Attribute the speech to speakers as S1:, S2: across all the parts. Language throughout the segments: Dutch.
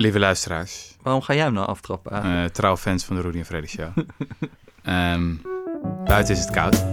S1: Lieve luisteraars,
S2: Waarom ga jij hem nou aftrappen? eigenlijk?
S1: eh trouwe fans van de Rudy en Freddy Show. Ehm, buiten is het koud,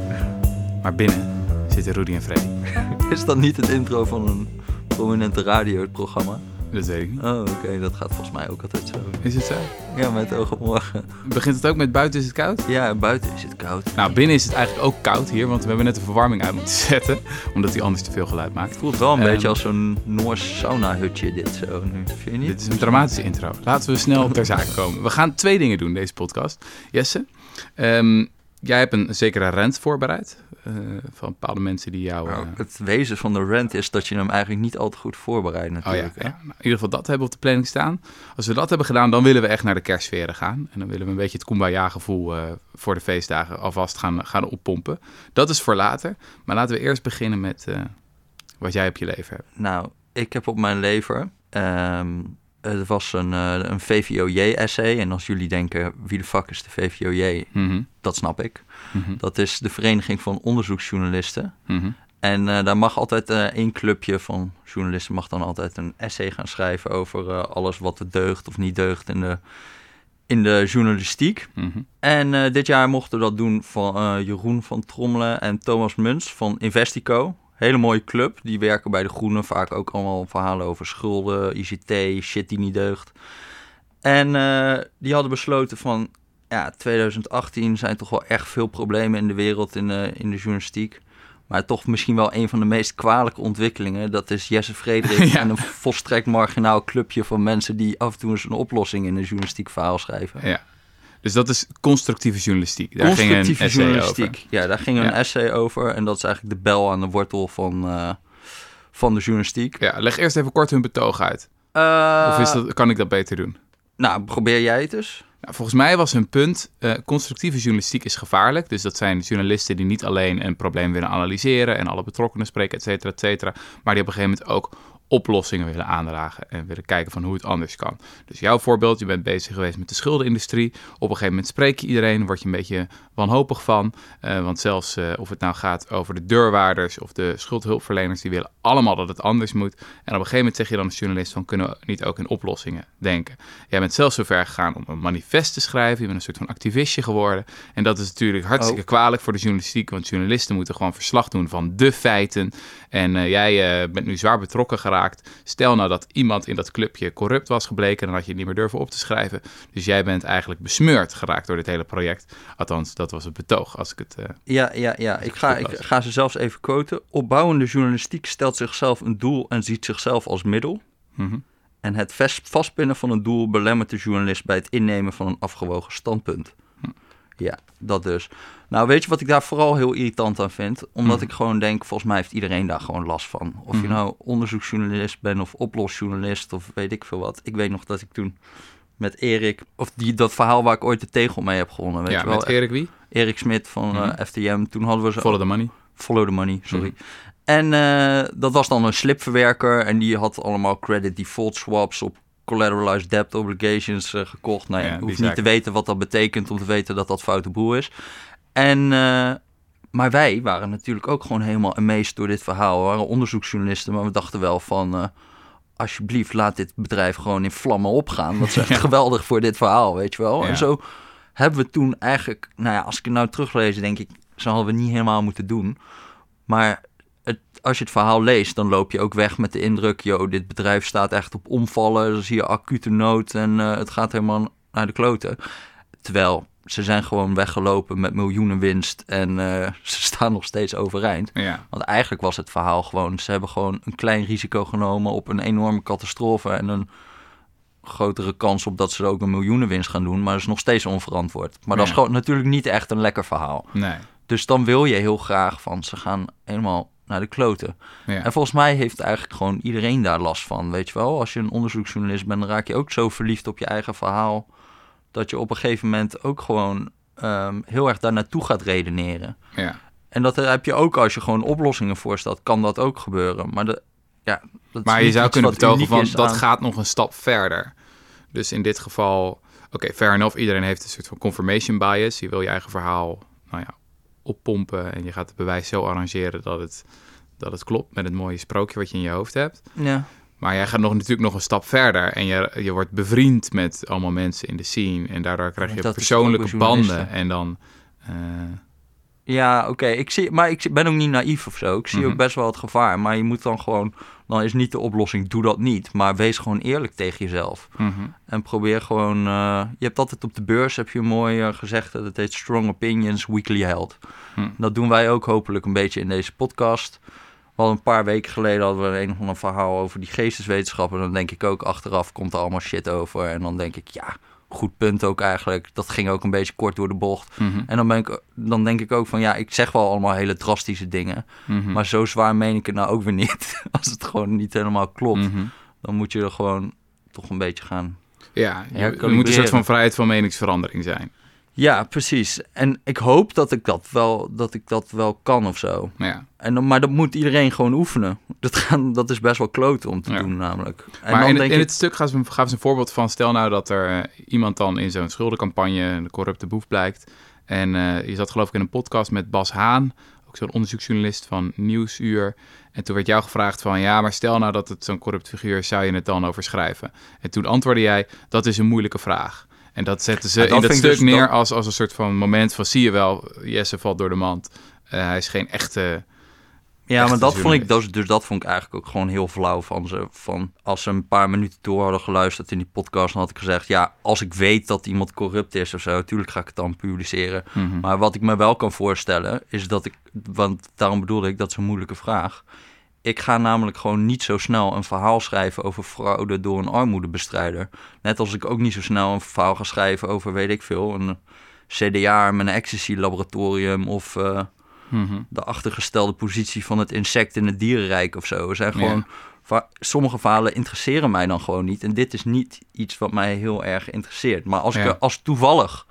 S1: maar binnen zitten Rudy en Freddy.
S2: Is dat niet het intro van een prominente radioprogramma?
S1: Dat weet ik niet.
S2: Oh, oké, dat gaat volgens mij ook altijd zo.
S1: Is het zo?
S2: Ja, met oog op morgen.
S1: Begint het ook met buiten is het koud?
S2: Ja, buiten is het koud.
S1: Nou, binnen is het eigenlijk ook koud hier, want we hebben net de verwarming uit moeten zetten. Omdat hij anders te veel geluid maakt.
S2: Het voelt wel een
S1: Ehm,
S2: beetje als zo'n Noors sauna-hutje dit zo nu. Vind je niet?
S1: Dit is een dramatische intro. Laten we snel ter zake komen. We gaan twee dingen doen deze podcast. Jesse, ehm, jij hebt een zekere rent voorbereid. eh, van bepaalde mensen die jou...
S2: Nou,
S1: eh,
S2: het wezen van de rent is dat je hem eigenlijk niet al te goed voorbereidt
S1: Oh ja,
S2: natuurlijk.
S1: ja. Nou, in ieder geval dat hebben we op de planning staan. Als we dat hebben gedaan, dan willen we echt naar de kerstsferen gaan. En dan willen we een beetje het Kumbaya-gevoel eh, voor de feestdagen alvast gaan, gaan oppompen. Dat is voor later. Maar laten we eerst beginnen met wat jij op je leven hebt.
S2: Nou, ik heb op mijn lever... ehm, het was een, eh, een VVOJ-essay. En als jullie denken, wie de fuck is de VVOJ?
S1: Mhm,
S2: Dat snap ik.
S1: mhm,
S2: Dat is de Vereniging van Onderzoeksjournalisten.
S1: mhm.
S2: En eh, daar mag altijd eh, één clubje van journalisten mag dan altijd een essay gaan schrijven over alles wat er deugt of niet deugt in de, in de journalistiek. En dit jaar mochten we dat doen van Jeroen van Trommelen en Thomas Muns van Investico. Hele mooie club. Die werken bij de Groenen. Vaak ook allemaal verhalen over schulden, ICT, shit die niet deugt. En eh, die hadden besloten van... Ja, 2018 zijn toch wel echt veel problemen in de wereld in, de in de journalistiek. Maar toch misschien wel een van de meest kwalijke ontwikkelingen. Dat is Jesse Frederik
S1: Ja.
S2: en een volstrekt marginaal clubje van mensen... die af en toe eens een oplossing in een journalistiek verhaal schrijven.
S1: Ja. Dus dat is constructieve journalistiek. Daar ging een
S2: Constructieve
S1: essay
S2: journalistiek.
S1: over.
S2: Ja, daar ging een
S1: Ja.
S2: essay over. En dat is eigenlijk de bel aan de wortel van, eh, van de journalistiek.
S1: Ja, leg eerst even kort hun betoog uit. Of is dat, kan ik dat beter doen?
S2: Nou, probeer jij het eens.
S1: Nou, volgens mij was hun punt, eh, constructieve journalistiek is gevaarlijk. Dus dat zijn journalisten die niet alleen een probleem willen analyseren en alle betrokkenen spreken, et cetera, et cetera. Maar die op een gegeven moment ook oplossingen willen aandragen en willen kijken van hoe het anders kan. Dus jouw voorbeeld, je bent bezig geweest met de schuldenindustrie. Op een gegeven moment spreek je iedereen, word je een beetje wanhopig van. Eh, want zelfs eh, of het nou gaat over de deurwaarders of de schuldhulpverleners, die willen allemaal dat het anders moet. En op een gegeven moment zeg je dan als journalist van kunnen we niet ook in oplossingen denken. Jij bent zelfs zo ver gegaan om een manifest te schrijven. Je bent een soort van activistje geworden. En dat is natuurlijk hartstikke
S2: Oh.
S1: kwalijk voor de journalistiek. Want journalisten moeten gewoon verslag doen van de feiten. En eh, jij bent nu zwaar betrokken geraakt. Stel nou dat iemand in dat clubje corrupt was gebleken. Dan had je het niet meer durven op te schrijven. Dus jij bent eigenlijk besmeurd geraakt door dit hele project. Althans, dat was het betoog. Als ik het. eh,
S2: Ja, ja, ja. Ik ga, ik ga ze zelfs even quoten. Opbouwende journalistiek stelt zichzelf een doel en ziet zichzelf als middel.
S1: mhm.
S2: En het vast- vastpinnen van een doel belemmert de journalist bij het innemen van een afgewogen standpunt. Ja, dat dus. Nou, weet je wat ik daar vooral heel irritant aan vind? Omdat ik gewoon denk, volgens mij heeft iedereen daar gewoon last van. Of je nou onderzoeksjournalist bent of oplosjournalist of weet ik veel wat. Ik weet nog dat ik toen met Erik, of die, dat verhaal waar ik ooit de tegel mee heb gewonnen, weet
S1: ja,
S2: je wel.
S1: met Erik wie?
S2: Erik Smit van eh,
S1: Mhm.
S2: FTM. Toen hadden we zo...
S1: Follow the money.
S2: Follow the money, sorry.
S1: Mhm.
S2: En eh, dat was dan een slipverwerker en die had allemaal credit default swaps op collateralized debt obligations eh, gekocht. Nou ja, je hoeft niet te weten wat dat betekent om te weten dat dat foute boel is. En, maar wij waren natuurlijk ook gewoon helemaal amazed door dit verhaal. We waren onderzoeksjournalisten, maar we dachten wel van... alsjeblieft, laat dit bedrijf gewoon in vlammen opgaan. Dat is echt
S1: Ja.
S2: geweldig voor dit verhaal, weet je wel.
S1: Ja.
S2: En zo hebben we toen eigenlijk... Nou ja, als ik het nou teruglees, denk ik... Zo hadden we niet helemaal moeten doen. Maar het, als je het verhaal leest, dan loop je ook weg met de indruk... Yo, dit bedrijf staat echt op omvallen. Dan zie je acute nood en eh, het gaat helemaal naar de kloten. Terwijl ze zijn gewoon weggelopen met miljoenen winst... en eh, ze staan nog steeds overeind.
S1: Ja.
S2: Want eigenlijk was het verhaal gewoon... ze hebben gewoon een klein risico genomen op een enorme catastrofe... en een grotere kans op dat ze er ook een miljoenenwinst gaan doen... maar dat is nog steeds onverantwoord. Maar dat is gewoon natuurlijk niet echt een lekker verhaal.
S1: Nee.
S2: Dus dan wil je heel graag van ze gaan helemaal naar de kloten.
S1: Ja.
S2: En volgens mij heeft eigenlijk gewoon iedereen daar last van, weet je wel. Als je een onderzoeksjournalist bent, dan raak je ook zo verliefd op je eigen verhaal... dat je op een gegeven moment ook gewoon ehm, heel erg daar naartoe gaat redeneren.
S1: ja.
S2: En dat heb je ook als je gewoon oplossingen voorstelt, kan dat ook gebeuren. Maar, de, ja, dat
S1: Maar je zou kunnen betogen van dat
S2: aan-
S1: gaat nog een stap verder. Dus in dit geval, oké, fair enough. Iedereen heeft een soort van confirmation bias. Je wil je eigen verhaal, nou ja, oppompen en je gaat het bewijs zo arrangeren dat het, dat het klopt met het mooie sprookje wat je in je hoofd hebt.
S2: Ja,
S1: Maar jij gaat nog, natuurlijk nog een stap verder. En je, je wordt bevriend met allemaal mensen in de scene. En daardoor krijg je persoonlijke banden. En dan... eh,
S2: Ja, oké. Ik zie, maar ik ben ook niet naïef of zo. Ik zie
S1: Mhm.
S2: ook best wel het gevaar. Maar je moet dan gewoon, dan is niet de oplossing, doe dat niet. Maar wees gewoon eerlijk tegen jezelf.
S1: mhm.
S2: En probeer gewoon, eh, je hebt altijd op de beurs, heb je mooi eh, gezegd, dat heet Strong Opinions Weekly Held.
S1: Hm.
S2: Dat doen wij ook hopelijk een beetje in deze podcast. Hadden een paar weken geleden hadden we een of ander verhaal over die geesteswetenschappen. Dan denk ik ook achteraf komt er allemaal shit over. En dan denk ik, ja, goed punt ook eigenlijk. Dat ging ook een beetje kort door de bocht.
S1: Mhm.
S2: En dan, ben ik, dan denk ik ook van, ja, ik zeg wel allemaal hele drastische dingen.
S1: Mhm.
S2: Maar zo zwaar meen ik het nou ook weer niet. Als het gewoon niet helemaal klopt,
S1: Mhm.
S2: dan moet je er gewoon toch een beetje gaan
S1: Ja, je, moet een soort van vrijheid van meningsverandering zijn.
S2: Ja, precies. En ik hoop dat ik dat wel, dat ik dat wel kan of zo.
S1: Ja.
S2: En maar dat moet iedereen gewoon oefenen. Dat, gaan, dat is best wel kloten om te
S1: Ja.
S2: doen namelijk. En
S1: maar
S2: dan
S1: in, het-
S2: denk
S1: in
S2: ik,
S1: het stuk gaan ze, gaan ze een voorbeeld van... stel nou dat er eh, iemand dan in zo'n schuldencampagne... een corrupte boef blijkt. En eh, je zat geloof ik in een podcast met Bas Haan... ook zo'n onderzoeksjournalist van Nieuwsuur. En toen werd jou gevraagd van... ja, maar stel nou dat het zo'n corrupt figuur is... zou je het dan over schrijven? En toen antwoordde jij... dat is een moeilijke vraag. En dat zetten ze
S2: Ja, dat
S1: in dat stuk
S2: dus-
S1: neer als, als een soort van moment van... zie je wel, Jesse valt door de mand. Eh, hij is geen echte...
S2: ja,
S1: echte
S2: maar dat vond ik, dus, dus dat vond ik eigenlijk ook gewoon heel flauw van ze. Van, als ze een paar minuten door hadden geluisterd in die podcast, dan had ik gezegd, ja, als ik weet dat iemand corrupt is of zo, natuurlijk ga ik het dan publiceren.
S1: Mhm.
S2: Maar wat ik me wel kan voorstellen, is dat ik, want daarom bedoelde ik, dat is een moeilijke vraag. Ik ga namelijk gewoon niet zo snel een verhaal schrijven over fraude door een armoedebestrijder. Net als ik ook niet zo snel een verhaal ga schrijven over, weet ik veel, een CDA met een ecstasy-laboratorium of eh,
S1: Mhm.
S2: de achtergestelde positie van het insect in het dierenrijk of zo. Er zijn gewoon, va- sommige verhalen interesseren mij dan gewoon niet. En dit is niet iets wat mij heel erg interesseert. Maar als, ik
S1: Ja.
S2: er, als toevallig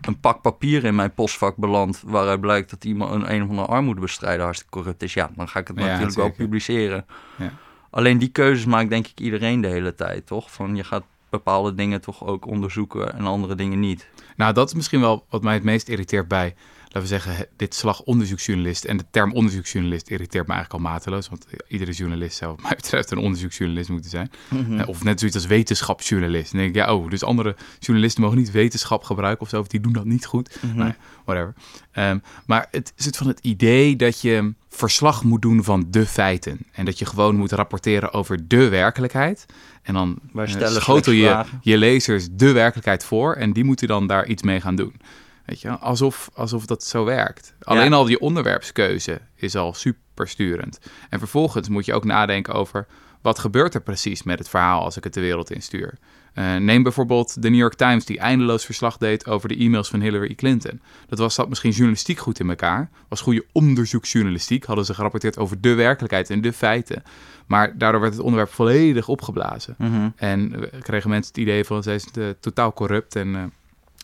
S2: een pak papier in mijn postvak belandt... waaruit blijkt dat iemand een een of andere armoedebestrijder hartstikke corrupt is... ja, dan ga ik het
S1: Ja,
S2: natuurlijk wel publiceren.
S1: Ja.
S2: Alleen die keuzes maakt denk ik iedereen de hele tijd, toch? Van je gaat bepaalde dingen toch ook onderzoeken en andere dingen niet.
S1: Nou, dat is misschien wel wat mij het meest irriteert bij, laten we zeggen, dit slag onderzoeksjournalist. En de term onderzoeksjournalist irriteert me eigenlijk al mateloos. Want iedere journalist zou, wat mij betreft, een onderzoeksjournalist moeten zijn. Eh, Of net zoiets als wetenschapsjournalist. Dan denk ik, ja, oh, dus andere journalisten mogen niet wetenschap gebruiken of zo. Of die doen dat niet goed.
S2: Mhm.
S1: Ja, whatever. Ehm, maar het het van het idee dat je verslag moet doen van de feiten. En dat je gewoon moet rapporteren over de werkelijkheid. En dan eh, schotel je je lezers de werkelijkheid voor. En die moeten dan daar iets mee gaan doen. Weet je, alsof, alsof dat zo werkt. Alleen al die onderwerpskeuze is al supersturend. En vervolgens moet je ook nadenken over... wat gebeurt er precies met het verhaal als ik het de wereld instuur? Eh, neem bijvoorbeeld de New York Times die eindeloos verslag deed over de e-mails van Hillary Clinton. Dat was zat misschien journalistiek goed in elkaar. Was goede onderzoeksjournalistiek. Hadden ze gerapporteerd over de werkelijkheid en de feiten. Maar daardoor werd het onderwerp volledig opgeblazen.
S2: Mhm.
S1: En eh, kregen mensen het idee van zij is eh, totaal corrupt en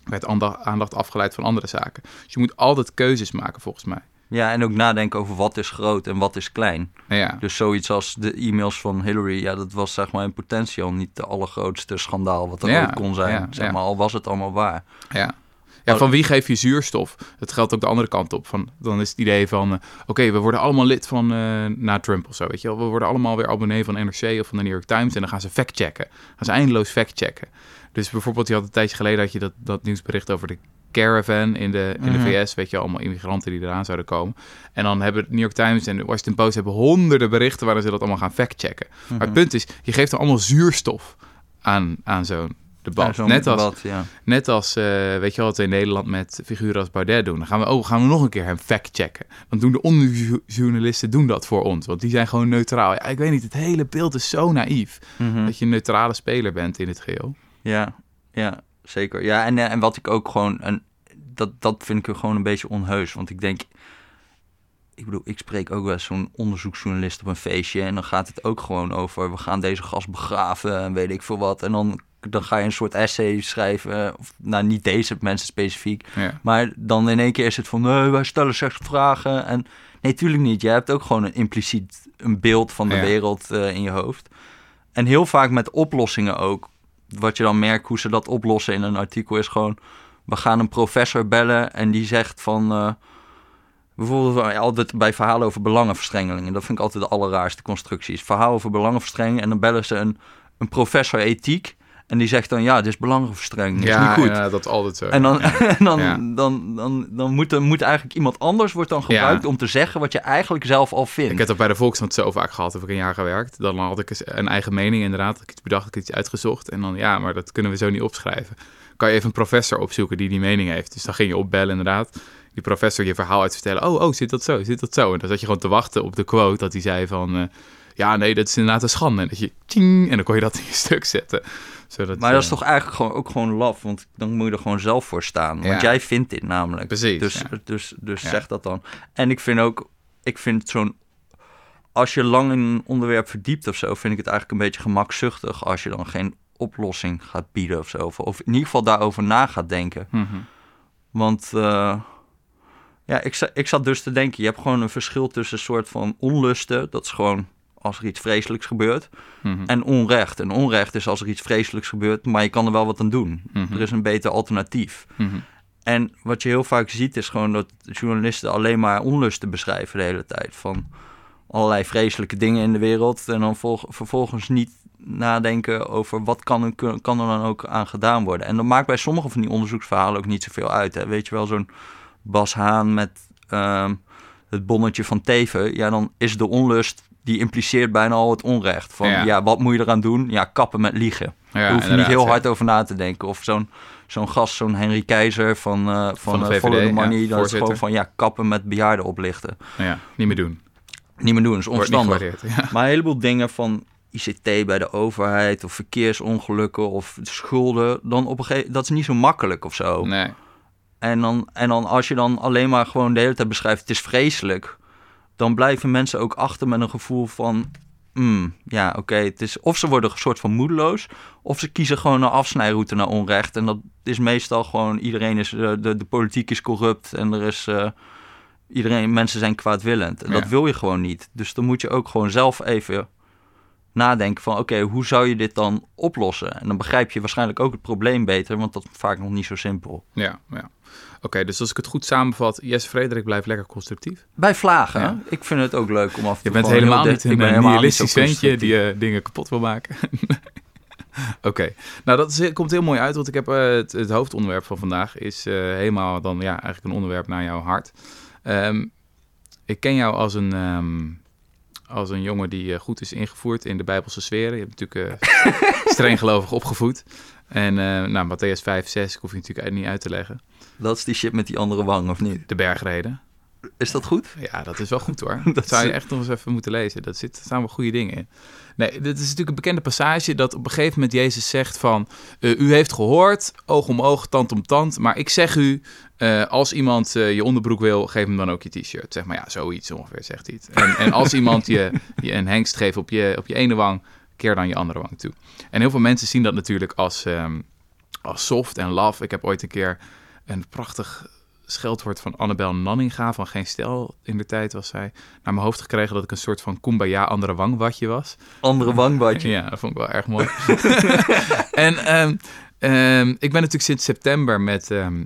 S1: werd aandacht, afgeleid van andere zaken. Dus je moet altijd keuzes maken volgens mij.
S2: Ja, en ook nadenken over wat is groot en wat is klein.
S1: Ja,
S2: Dus zoiets als de e-mails van Hillary, ja, dat was zeg maar in potentie al niet de allergrootste schandaal wat er
S1: Ja,
S2: ooit kon zijn.
S1: ja,
S2: zeg maar, al was het allemaal waar.
S1: ja. Ja, van wie geef je zuurstof? Dat geldt ook de andere kant op. Van, dan is het idee van, eh, oké, we worden allemaal lid van, eh, na Trump of zo, weet je wel. We worden allemaal weer abonnee van NRC of van de New York Times en dan gaan ze factchecken. Gaan ze eindeloos factchecken. Dus bijvoorbeeld, je had een tijdje geleden had je dat, dat nieuwsbericht over de caravan in de, in de
S2: Mhm.
S1: VS, weet je, allemaal immigranten die eraan zouden komen. En dan hebben New York Times en de Washington Post hebben honderden berichten waarin ze dat allemaal gaan factchecken. Maar het punt is, je geeft er allemaal zuurstof aan, aan zo'n debat.
S2: Ja,
S1: Net als,
S2: debat, ja.
S1: Net als, eh, weet je wat we in Nederland met figuren als Baudet doen. Dan gaan we, oh, gaan we nog een keer hem factchecken. Dan doen de onderzoeksjournalisten doen dat voor ons. Want die zijn gewoon neutraal. Ja, ik weet niet, het hele beeld is zo naïef.
S2: Mhm.
S1: Dat je een neutrale speler bent in het geheel.
S2: Ja, ja, zeker. Ja, en, eh, en wat ik ook gewoon, en dat, dat vind ik er gewoon een beetje onheus. Want ik denk, ik bedoel, ik spreek ook wel eens zo'n onderzoeksjournalist op een feestje. En dan gaat het ook gewoon over, we gaan deze gast begraven en weet ik veel wat. En dan, dan ga je een soort essay schrijven. Of, nou, niet deze mensen specifiek.
S1: Ja.
S2: Maar dan in één keer is het van, nee, wij stellen slechts vragen. En nee, tuurlijk niet. Jij hebt ook gewoon een impliciet een beeld van de
S1: Ja.
S2: wereld eh, in je hoofd. En heel vaak met oplossingen ook. Wat je dan merkt hoe ze dat oplossen in een artikel is gewoon... We gaan een professor bellen en die zegt van... Bijvoorbeeld eh, altijd bij verhalen over belangenverstrengelingen. Dat vind ik altijd de allerraarste constructies. Verhaal over belangenverstrengeling en dan bellen ze een, een professor ethiek. En die zegt dan, ja, dit is belangenverstrengeling, dat is
S1: ja,
S2: niet goed.
S1: ja, dat is altijd zo.
S2: En dan, en dan,
S1: Ja.
S2: dan, dan, dan, moet, er moet eigenlijk iemand anders wordt dan gebruikt om te zeggen wat je eigenlijk zelf al vindt.
S1: Ik heb dat bij de Volkskrant zo vaak gehad, heb ik een jaar gewerkt. Dan had ik een eigen mening inderdaad. Ik iets bedacht, ik iets uitgezocht. En dan, ja, maar dat kunnen we zo niet opschrijven. Kan je even een professor opzoeken die die mening heeft. Dus dan ging je opbellen inderdaad. Die professor je verhaal uit te vertellen. Oh, oh, zit dat zo, zit dat zo? En dan zat je gewoon te wachten op de quote dat hij zei van... eh, ja, nee, dat is inderdaad een schande. En dat je, en dan kon je dat in je stuk zetten. Zodat,
S2: maar dat is
S1: eh,
S2: toch eigenlijk gewoon, ook gewoon laf, want dan moet je er gewoon zelf voor staan. Want jij vindt dit namelijk.
S1: Precies,
S2: Dus, dus, dus zeg dat dan. En ik vind ook, ik vind zo'n... Als je lang in een onderwerp verdiept of zo, vind ik het eigenlijk een beetje gemakzuchtig als je dan geen oplossing gaat bieden of zo. Of, in ieder geval daarover na gaat denken.
S1: mhm.
S2: Want eh, ja, ik, ik zat dus te denken, je hebt gewoon een verschil tussen een soort van onlusten, dat is gewoon als er iets vreselijks gebeurt,
S1: Mhm.
S2: en onrecht. En onrecht is als er iets vreselijks gebeurt, maar je kan er wel wat aan doen.
S1: Mhm.
S2: Er is een beter alternatief.
S1: Mhm.
S2: En wat je heel vaak ziet is gewoon dat journalisten alleen maar onlusten beschrijven de hele tijd. Van allerlei vreselijke dingen in de wereld. En dan volg- vervolgens niet nadenken over wat kan er, kan er dan ook aan gedaan worden. En dat maakt bij sommige van die onderzoeksverhalen ook niet zoveel uit. Hè. Weet je wel, zo'n Bas Haan met ehm, het bonnetje van Teven. Ja, dan is de onlust, die impliceert bijna al het onrecht. Van
S1: Ja.
S2: ja, wat moet je eraan doen? Ja, kappen met liegen.
S1: Ja,
S2: Daar hoef je niet heel hard over na te denken. Of zo'n zo'n gast, zo'n Henry Keizer van, eh van,
S1: Van de
S2: eh,
S1: VVD,
S2: Follow the
S1: ja,
S2: Money. dat is gewoon van, ja, kappen met bejaarden oplichten.
S1: Ja, niet meer doen.
S2: Niet meer doen, is onverstandig.
S1: Ja.
S2: Maar een heleboel dingen van ICT bij de overheid... of verkeersongelukken of schulden... Dan op een gegeven, dat is niet zo makkelijk of zo.
S1: Nee.
S2: En, dan, en dan als je dan alleen maar gewoon de hele tijd beschrijft... het is vreselijk... dan blijven mensen ook achter met een gevoel van... hmm, ja, oké, het is of ze worden een soort van moedeloos... of ze kiezen gewoon een afsnijroute naar onrecht. En dat is meestal gewoon... iedereen is... eh, de, de politiek is corrupt en er is... eh, iedereen, mensen zijn kwaadwillend. En dat wil je gewoon niet. Dus dan moet je ook gewoon zelf even nadenken van... oké, hoe zou je dit dan oplossen? En dan begrijp je waarschijnlijk ook het probleem beter... want dat is vaak nog niet zo simpel.
S1: Ja, ja. Oké, dus als ik het goed samenvat, Jesse Frederik blijft lekker constructief.
S2: Bij vlagen,
S1: Ja.
S2: ik vind het ook leuk om af te
S1: Je bent helemaal
S2: heel
S1: niet een eh,
S2: helemaal niet zo
S1: nihilistisch ventje die eh, dingen kapot wil maken. Oké, nou dat is, komt heel mooi uit, want ik heb eh, het, het hoofdonderwerp van vandaag is helemaal dan ja, eigenlijk een onderwerp naar jouw hart. Ehm, ik ken jou als een, ehm, als een jongen die eh, goed is ingevoerd in de Bijbelse sferen. Je hebt natuurlijk eh, streng gelovig opgevoed. En eh nou, Matthäus 5, 6, ik hoef je natuurlijk niet uit te leggen.
S2: Dat is die shit met die andere wang, of niet?
S1: De bergreden.
S2: Is dat goed?
S1: Ja, dat is wel goed hoor.
S2: Dat
S1: Dat zou je echt nog eens even moeten lezen. Dat zit, er staan wel goede dingen in. Nee, dit is natuurlijk een bekende passage dat op een gegeven moment Jezus zegt van... eh, u heeft gehoord, oog om oog, tand om tand. Maar ik zeg u, eh, als iemand eh, je onderbroek wil, geef hem dan ook je t-shirt. Zeg maar ja, zoiets ongeveer zegt hij het. En, en als iemand je, je een hengst geeft op je, op je ene wang, keer dan je andere wang toe. En heel veel mensen zien dat natuurlijk als, ehm, als soft en love. Ik heb ooit een keer een prachtig scheldwoord van Annabel Nanninga van Geen Stel in de tijd was zij naar mijn hoofd gekregen dat ik een soort van kumbaya andere wangwatje was.
S2: Andere wangbadje.
S1: Ja, dat vond ik wel erg mooi. en ehm, ehm, ik ben natuurlijk sinds september met ehm,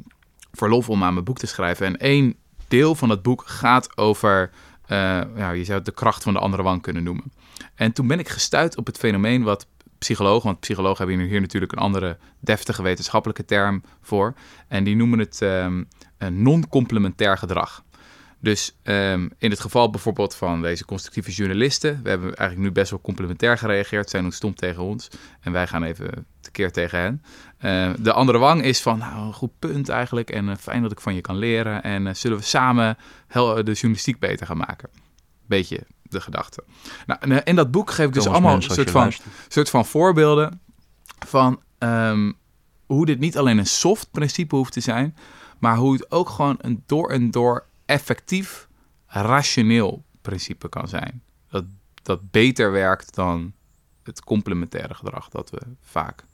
S1: verlof om aan mijn boek te schrijven. En één deel van het boek gaat over, eh, ja, je zou het de kracht van de andere wang kunnen noemen. En toen ben ik gestuurd op het fenomeen wat psychologen, want psychologen hebben hier natuurlijk een andere deftige wetenschappelijke term voor. En die noemen het non-complementair gedrag. Dus ehm, in het geval bijvoorbeeld van deze constructieve journalisten, we hebben eigenlijk nu best wel complementair gereageerd, zij doen stom tegen ons en wij gaan even tekeer tegen hen. Eh, de andere wang is van, nou, een goed punt eigenlijk en eh, fijn dat ik van je kan leren en eh, zullen we samen de journalistiek beter gaan maken. Beetje de gedachte. Nou, en, eh, in dat boek geef ik dus
S2: Thomas
S1: allemaal een soort van, soort van voorbeelden van ehm, hoe dit niet alleen een soft principe hoeft te zijn, maar hoe het ook gewoon een door en door effectief, rationeel principe kan zijn. Dat, dat beter werkt dan het complementaire gedrag dat we vaak,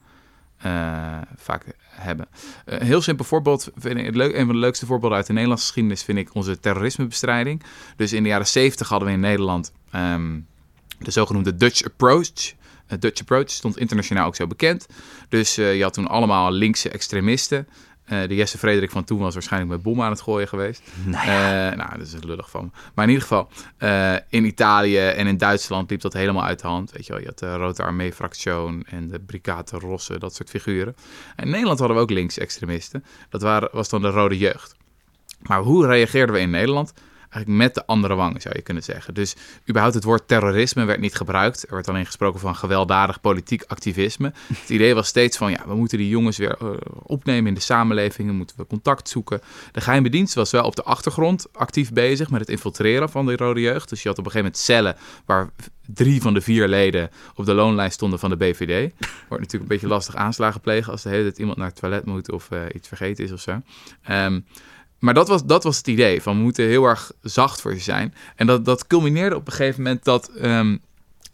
S1: eh, vaak hebben. Een heel simpel voorbeeld, leuk, een van de leukste voorbeelden uit de Nederlandse geschiedenis vind ik onze terrorismebestrijding. Dus in de jaren 70 hadden we in Nederland ehm, de zogenoemde Dutch Approach. Het Dutch Approach stond internationaal ook zo bekend. Dus eh, je had toen allemaal linkse extremisten. Eh, de Jesse Frederik van toen was waarschijnlijk met bommen aan het gooien geweest.
S2: Nou ja.
S1: Eh, nou, dat is lullig van. Maar in ieder geval, eh, in Italië en in Duitsland liep dat helemaal uit de hand. Weet je wel, je had de Rode Armee-fractie en de Brigade Rosse, dat soort figuren. En in Nederland hadden we ook linksextremisten. Dat waren, was dan de Rode Jeugd. Maar hoe reageerden we in Nederland? Eigenlijk met de andere wangen, zou je kunnen zeggen. Dus überhaupt het woord terrorisme werd niet gebruikt. Er werd alleen gesproken van gewelddadig politiek activisme. Het idee was steeds van, ja, we moeten die jongens weer uh, opnemen in de samenleving. Moeten we contact zoeken. De geheime dienst was wel op de achtergrond actief bezig met het infiltreren van de rode jeugd. Dus je had op een gegeven moment cellen waar drie van de vier leden op de loonlijst stonden van de BVD. Wordt natuurlijk een beetje lastig aanslagen plegen als de hele tijd iemand naar het toilet moet of uh, iets vergeten is of zo. Um, maar dat was, dat was het idee, van we moeten heel erg zacht voor je zijn. En dat, dat culmineerde op een gegeven moment dat um,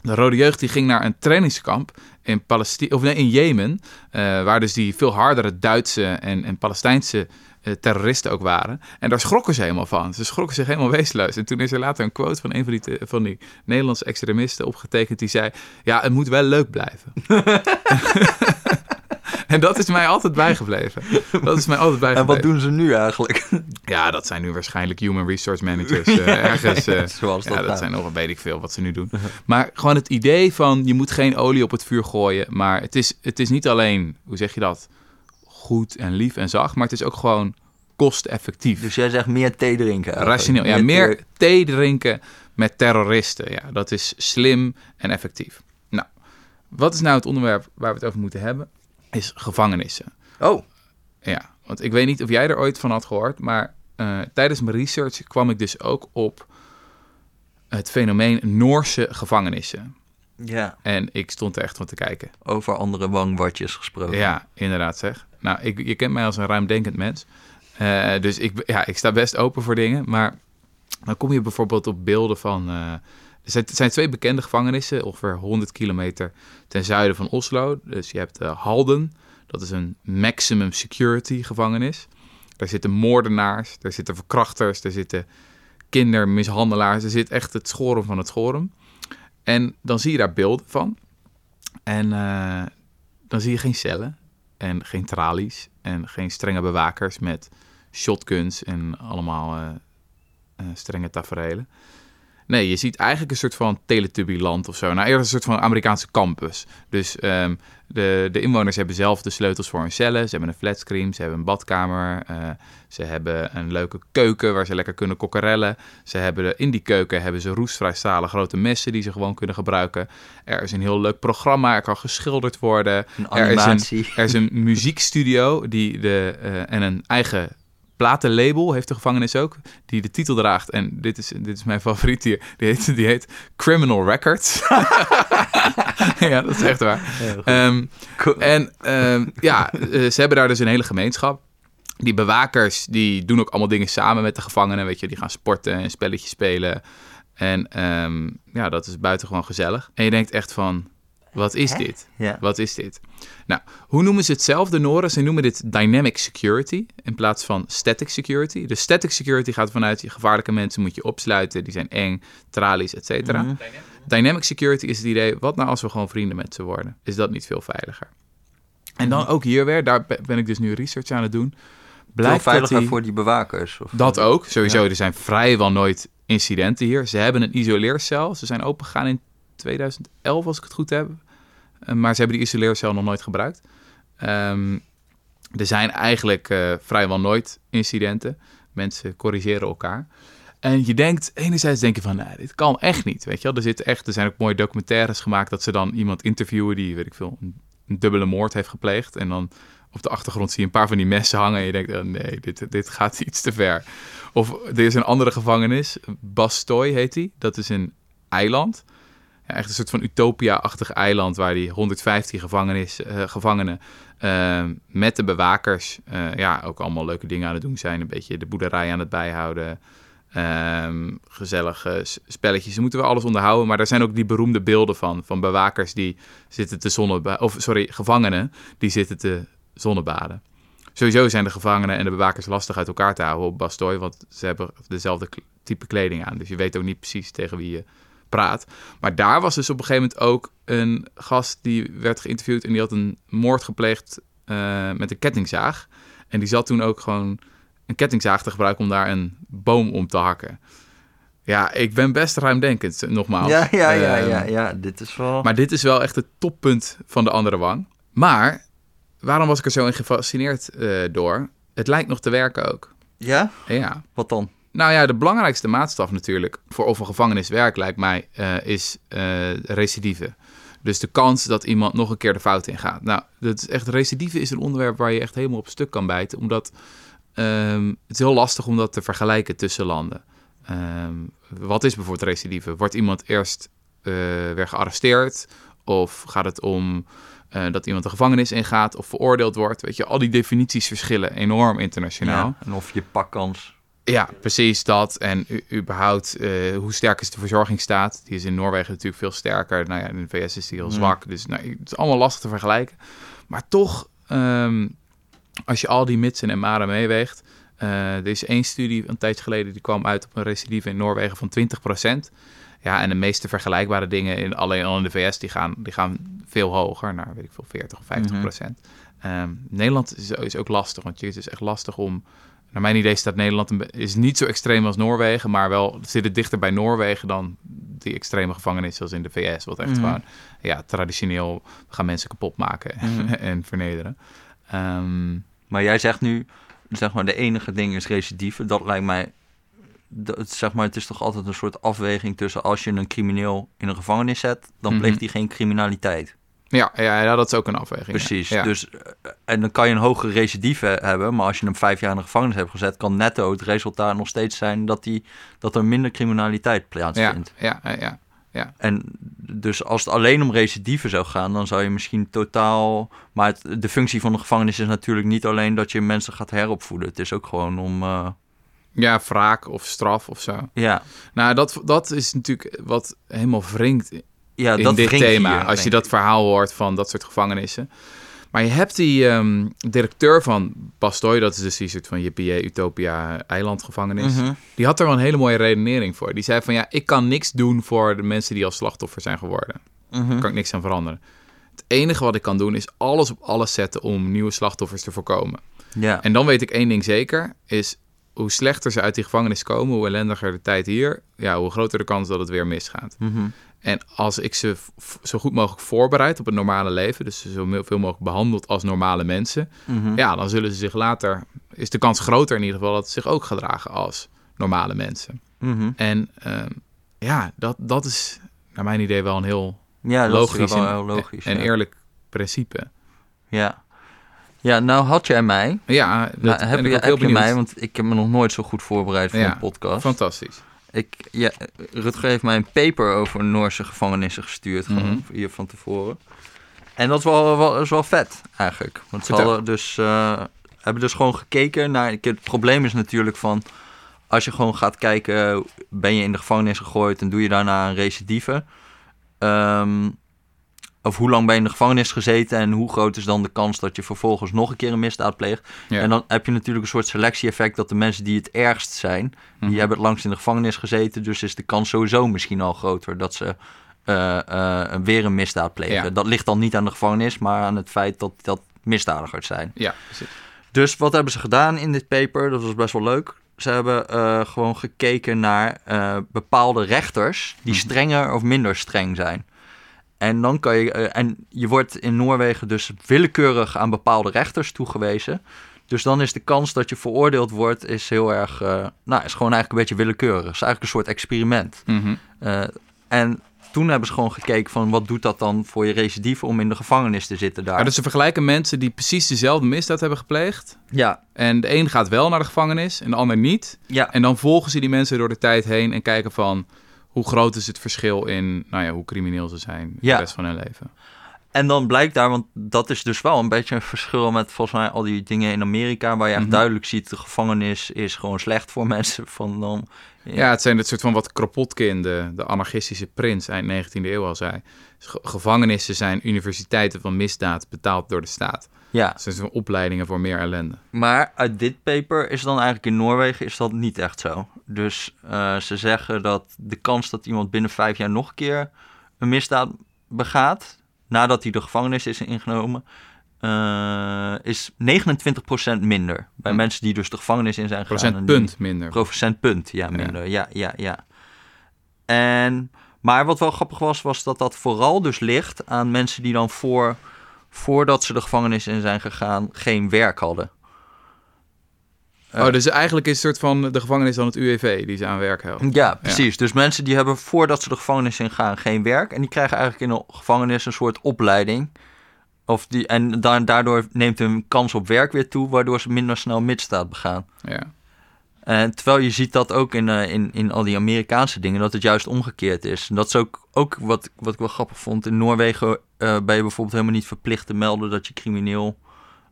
S1: de Rode Jeugd die ging naar een trainingskamp in, Palestina, of nee, in Jemen, uh, waar dus die veel hardere Duitse en, en Palestijnse uh, terroristen ook waren. En daar schrokken ze helemaal van. Ze schrokken zich helemaal weesluis. En toen is er later een quote van een van die, van die Nederlandse extremisten opgetekend die zei, ja, het moet wel leuk blijven. En dat is mij altijd bijgebleven. Dat is mij altijd bijgebleven.
S2: En wat doen ze nu eigenlijk?
S1: Ja, dat zijn nu waarschijnlijk human resource managers uh, ergens. Uh,
S2: Zoals dat
S1: ja, dat
S2: gaat.
S1: zijn nog, weet ik veel, wat ze nu doen. Maar gewoon het idee van, je moet geen olie op het vuur gooien. Maar het is, het is niet alleen, hoe zeg je dat, goed en lief en zacht. Maar het is ook gewoon kosteffectief.
S2: Dus jij zegt meer thee drinken eigenlijk.
S1: Rationeel. Ja, meer thee drinken met terroristen. Ja, dat is slim en effectief. Nou, wat is nou het onderwerp waar we het over moeten hebben? Is gevangenissen.
S2: Oh.
S1: Ja, want ik weet niet of jij er ooit van had gehoord, maar uh, tijdens mijn research kwam ik dus ook op het fenomeen Noorse gevangenissen.
S2: Ja.
S1: En ik stond er echt van te kijken.
S2: Over andere wangwatjes gesproken.
S1: Ja, inderdaad zeg. Nou, ik, je kent mij als een ruimdenkend mens. Uh, dus ik, ja, ik sta best open voor dingen. Maar dan kom je bijvoorbeeld op beelden van... Uh, er zijn, twee bekende gevangenissen, ongeveer 100 kilometer ten zuiden van Oslo. Dus je hebt uh, Halden, dat is een maximum security gevangenis. Daar zitten moordenaars, daar zitten verkrachters, daar zitten kindermishandelaars. Er zit echt het schoren van het schoren. En dan zie je daar beelden van. En uh, dan zie je geen cellen en geen tralies en geen strenge bewakers met shotguns en allemaal uh, strenge tafereelen. Nee, je ziet eigenlijk een soort van Teletubby-land of zo. Nou, eerder een soort van Amerikaanse campus. Dus um, de, de inwoners hebben zelf de sleutels voor hun cellen. Ze hebben een flatscreen, ze hebben een badkamer. Uh, ze hebben een leuke keuken waar ze lekker kunnen kokkerellen. Ze hebben de, in die keuken hebben ze roestvrij stalen grote messen die ze gewoon kunnen gebruiken. Er is een heel leuk programma, er kan geschilderd worden.
S2: Een animatie.
S1: Er is een, er is een muziekstudio die de, uh, en een eigen platenlabel heeft de gevangenis ook, die de titel draagt. En dit is, dit is mijn favoriet hier. Die heet, die heet Criminal Records. ja, dat is echt waar. Um, cool. En um, ja, ze hebben daar dus een hele gemeenschap. Die bewakers, die doen ook allemaal dingen samen met de gevangenen. Weet je, die gaan sporten en spelletjes spelen. En um, ja, dat is buitengewoon gezellig. En je denkt echt van, wat is
S2: Hè?
S1: dit?
S2: Ja.
S1: Wat is dit? Nou, hoe noemen ze het zelf, de Noren? Ze noemen dit dynamic security in plaats van static security. Dus static security gaat vanuit je gevaarlijke mensen moet je opsluiten, die zijn eng, tralies, et cetera.
S2: Mhm.
S1: Dynamic security is het idee, wat nou als we gewoon vrienden met ze worden? Is dat niet veel veiliger? En dan ook hier weer, daar ben ik dus nu research aan het doen.
S2: Veel
S1: Blijkt dat
S2: veiliger
S1: die-
S2: voor die bewakers. Of
S1: dat ook, sowieso.
S2: Ja.
S1: Er zijn vrijwel nooit incidenten hier. Ze hebben een isoleercel. Ze zijn opengegaan in 2011, als ik het goed heb. Eh, maar ze hebben die isoleercel nog nooit gebruikt. Ehm, er zijn eigenlijk eh, vrijwel nooit incidenten. Mensen corrigeren elkaar. En je denkt, enerzijds denk je van, nou, dit kan echt niet. Weet je wel, er, zitten echt, er zijn ook mooie documentaires gemaakt dat ze dan iemand interviewen die, weet ik veel, een, een dubbele moord heeft gepleegd. En dan op de achtergrond zie je een paar van die messen hangen en je denkt, oh, nee, dit, dit gaat iets te ver. Of er is een andere gevangenis, Bastoy heet die. Dat is een eiland. Echt een soort van utopia-achtig eiland waar die 115 gevangenis, eh, gevangenen eh, met de bewakers eh, ja, ook allemaal leuke dingen aan het doen zijn. Een beetje de boerderij aan het bijhouden. Ehm, gezellige spelletjes. Ze moeten wel alles onderhouden, maar daar zijn ook die beroemde beelden van. Van bewakers die zitten te zonnebaden. Of sorry, gevangenen die zitten te zonnebaden. Sowieso zijn de gevangenen en de bewakers lastig uit elkaar te houden op Bastoy, want ze hebben dezelfde type kleding aan. Dus je weet ook niet precies tegen wie je praat. Maar daar was dus op een gegeven moment ook een gast die werd geïnterviewd en die had een moord gepleegd eh, met een kettingzaag. En die zat toen ook gewoon een kettingzaag te gebruiken om daar een boom om te hakken. Ja, ik ben best ruimdenkend, nogmaals.
S2: Ja, ja, ja,
S1: Ehm,
S2: ja, ja, dit is wel...
S1: Maar dit is wel echt het toppunt van de andere wang. Maar waarom was ik er zo in gefascineerd eh, door? Het lijkt nog te werken ook.
S2: Ja?
S1: Ja.
S2: Wat dan?
S1: Nou ja, de belangrijkste maatstaf natuurlijk voor of een lijkt mij, eh, is eh recidive. Dus de kans dat iemand nog een keer de fout ingaat. Nou, dat is echt, recidive is een onderwerp waar je echt helemaal op stuk kan bijten. Omdat ehm, het is heel lastig om dat te vergelijken tussen landen. Ehm, wat is bijvoorbeeld recidive? Wordt iemand eerst eh, weer gearresteerd? Of gaat het om dat iemand de gevangenis ingaat of veroordeeld wordt? Weet je, al die definities verschillen enorm internationaal.
S2: En of je pakkans...
S1: Ja, precies dat. En überhaupt, eh, hoe sterk is de verzorgingsstaat? Die is in Noorwegen natuurlijk veel sterker. Nou ja, in de VS is die heel
S2: Mm.
S1: zwak. Dus nou, het is allemaal lastig te vergelijken. Maar toch, ehm, als je al die mitsen en maren meeweegt... eh, er is één studie een tijdje geleden... die kwam uit op een recidive in Noorwegen van 20%. Ja, en de meeste vergelijkbare dingen in, alleen al in de VS... die gaan, die gaan veel hoger, naar weet ik veel, 40 of 50%. Ehm, Nederland is, is ook lastig, want het is echt lastig om... Naar mijn idee staat Nederland een is niet zo extreem als Noorwegen, maar wel zit het dichter bij Noorwegen dan die extreme gevangenis zoals in de VS. Wat echt
S2: Mhm.
S1: gewoon, ja, traditioneel gaan mensen kapot maken
S2: Mhm.
S1: en vernederen. Ehm,
S2: Maar jij zegt nu, zeg maar, de enige ding is recidive. Dat lijkt mij, dat, zeg maar, het is toch altijd een soort afweging tussen als je een crimineel in een gevangenis zet, dan
S1: Mhm.
S2: pleegt hij geen criminaliteit.
S1: Ja, ja, ja, dat is ook een afweging. ja.
S2: Precies.
S1: Ja.
S2: Dus, eh, en dan kan je een hogere recidive hebben, maar als je hem vijf jaar in de gevangenis hebt gezet, kan netto het resultaat nog steeds zijn dat, die, dat er minder criminaliteit
S1: ja,
S2: plaatsvindt.
S1: ja, ja, ja.
S2: En dus als het alleen om recidive zou gaan, dan zou je misschien totaal. Maar het- de functie van de gevangenis is natuurlijk niet alleen dat je mensen gaat heropvoeden. Het is ook gewoon om. eh,
S1: ja, wraak of straf of zo.
S2: ja,
S1: Nou, dat, dat is natuurlijk wat helemaal wringt
S2: ja,
S1: in
S2: dat
S1: dit thema.
S2: hier,
S1: als je dat verhaal hoort van dat soort gevangenissen. Maar je hebt die ehm, directeur van Bastoy, dat is dus die soort van JPJ Utopia eilandgevangenis.
S2: Mhm.
S1: Die had er wel een hele mooie redenering voor. Die zei van ja, ik kan niks doen voor de mensen die als slachtoffer zijn geworden.
S2: ik. Mhm.
S1: Daar kan ik niks aan veranderen. Het enige wat ik kan doen is alles op alles zetten om nieuwe slachtoffers te voorkomen.
S2: Ja.
S1: En dan weet ik één ding zeker, is hoe slechter ze uit die gevangenis komen, hoe ellendiger de tijd hier, ja, hoe groter de kans dat het weer misgaat.
S2: Mhm.
S1: En als ik ze zo goed mogelijk voorbereid op het normale leven, dus ze zo veel mogelijk behandeld als normale mensen,
S2: Mhm.
S1: ja, dan zullen ze zich later, is de kans groter in ieder geval dat ze zich ook gedragen als normale mensen.
S2: Mhm.
S1: En ehm, ja, dat, dat is naar mijn idee wel een heel
S2: Ja,
S1: logisch,
S2: is wel
S1: en,
S2: heel logisch.
S1: en
S2: ja.
S1: eerlijk principe.
S2: Ja. ja, nou had jij mij.
S1: Ja, dat
S2: Nou, heb
S1: ik
S2: je, heb je mij, want ik heb me nog nooit zo goed voorbereid voor
S1: Ja,
S2: een podcast.
S1: Fantastisch.
S2: Ik, ja, Rutger heeft mij een paper over Noorse gevangenissen gestuurd, gewoon
S1: Mhm.
S2: hier van tevoren. En dat is wel, wel, is wel vet, eigenlijk. Want ze hadden dus, eh, hebben dus gewoon gekeken naar... Het probleem is natuurlijk van... Als je gewoon gaat kijken, ben je in de gevangenis gegooid... en doe je daarna een recidive... Ehm, of hoe lang ben je in de gevangenis gezeten... en hoe groot is dan de kans dat je vervolgens nog een keer een misdaad pleegt...
S1: Ja.
S2: En dan heb je natuurlijk een soort selectie-effect dat de mensen die het ergst zijn, die
S1: Mhm.
S2: hebben het langst in de gevangenis gezeten, dus is de kans sowieso misschien al groter dat ze eh, weer een misdaad plegen.
S1: Ja.
S2: Dat ligt dan niet aan de gevangenis, maar aan het feit dat dat misdadigers zijn.
S1: Ja, precies.
S2: Dus wat hebben ze gedaan in dit paper? Dat was best wel leuk. Ze hebben eh, gewoon gekeken naar bepaalde rechters die
S1: Mhm.
S2: strenger of minder streng zijn. En dan kan je, eh, en je wordt in Noorwegen dus willekeurig aan bepaalde rechters toegewezen. Dus dan is de kans dat je veroordeeld wordt, is heel erg, eh, nou, is gewoon eigenlijk een beetje willekeurig. Het is eigenlijk een soort experiment.
S1: Mhm.
S2: Eh, en toen hebben ze gewoon gekeken van wat doet dat dan voor je recidive om in de gevangenis te zitten daar.
S1: Ja, dus ze vergelijken mensen die precies dezelfde misdaad hebben gepleegd.
S2: Ja,
S1: En de een gaat wel naar de gevangenis en de ander niet.
S2: ja.
S1: En dan volgen ze die mensen door de tijd heen en kijken van hoe groot is het verschil in nou ja, hoe crimineel ze zijn
S2: Ja.
S1: de rest van hun leven.
S2: En dan blijkt daar, want dat is dus wel een beetje een verschil met volgens mij al die dingen in Amerika, waar je echt
S1: Mhm.
S2: duidelijk ziet, de gevangenis is gewoon slecht voor mensen. Van dan,
S1: Ja, het zijn het soort van wat Kropotkin, de, de anarchistische prins eind 19e eeuw al zei. Ge- Gevangenissen zijn universiteiten van misdaad betaald door de staat.
S2: Ja.
S1: Het zijn opleidingen voor meer ellende.
S2: Maar uit dit paper is dan eigenlijk in Noorwegen is dat niet echt zo. Dus eh, ze zeggen dat de kans dat iemand binnen vijf jaar nog een keer een misdaad begaat, nadat hij de gevangenis is ingenomen, eh, is 29% minder. Bij
S1: Hm.
S2: mensen die dus de gevangenis in zijn gegaan.
S1: Procentpunt minder.
S2: Procentpunt, ja, minder. Ja, ja, ja. En, maar wat wel grappig was, was dat dat vooral dus ligt aan mensen die dan voor, voordat ze de gevangenis in zijn gegaan, geen werk hadden. Eh.
S1: Oh, dus eigenlijk is het soort van de gevangenis dan het UWV die ze aan werk helpt.
S2: Ja, precies. Dus mensen die hebben voordat ze de gevangenis in gaan geen werk. En die krijgen eigenlijk in de gevangenis een soort opleiding. Of die, en da- daardoor neemt hun kans op werk weer toe, waardoor ze minder snel misdaad begaan.
S1: Ja.
S2: En terwijl je ziet dat ook in, eh, in, in al die Amerikaanse dingen, dat het juist omgekeerd is. En dat is ook, ook wat, wat ik wel grappig vond. In Noorwegen eh, ben je bijvoorbeeld helemaal niet verplicht te melden dat je crimineel,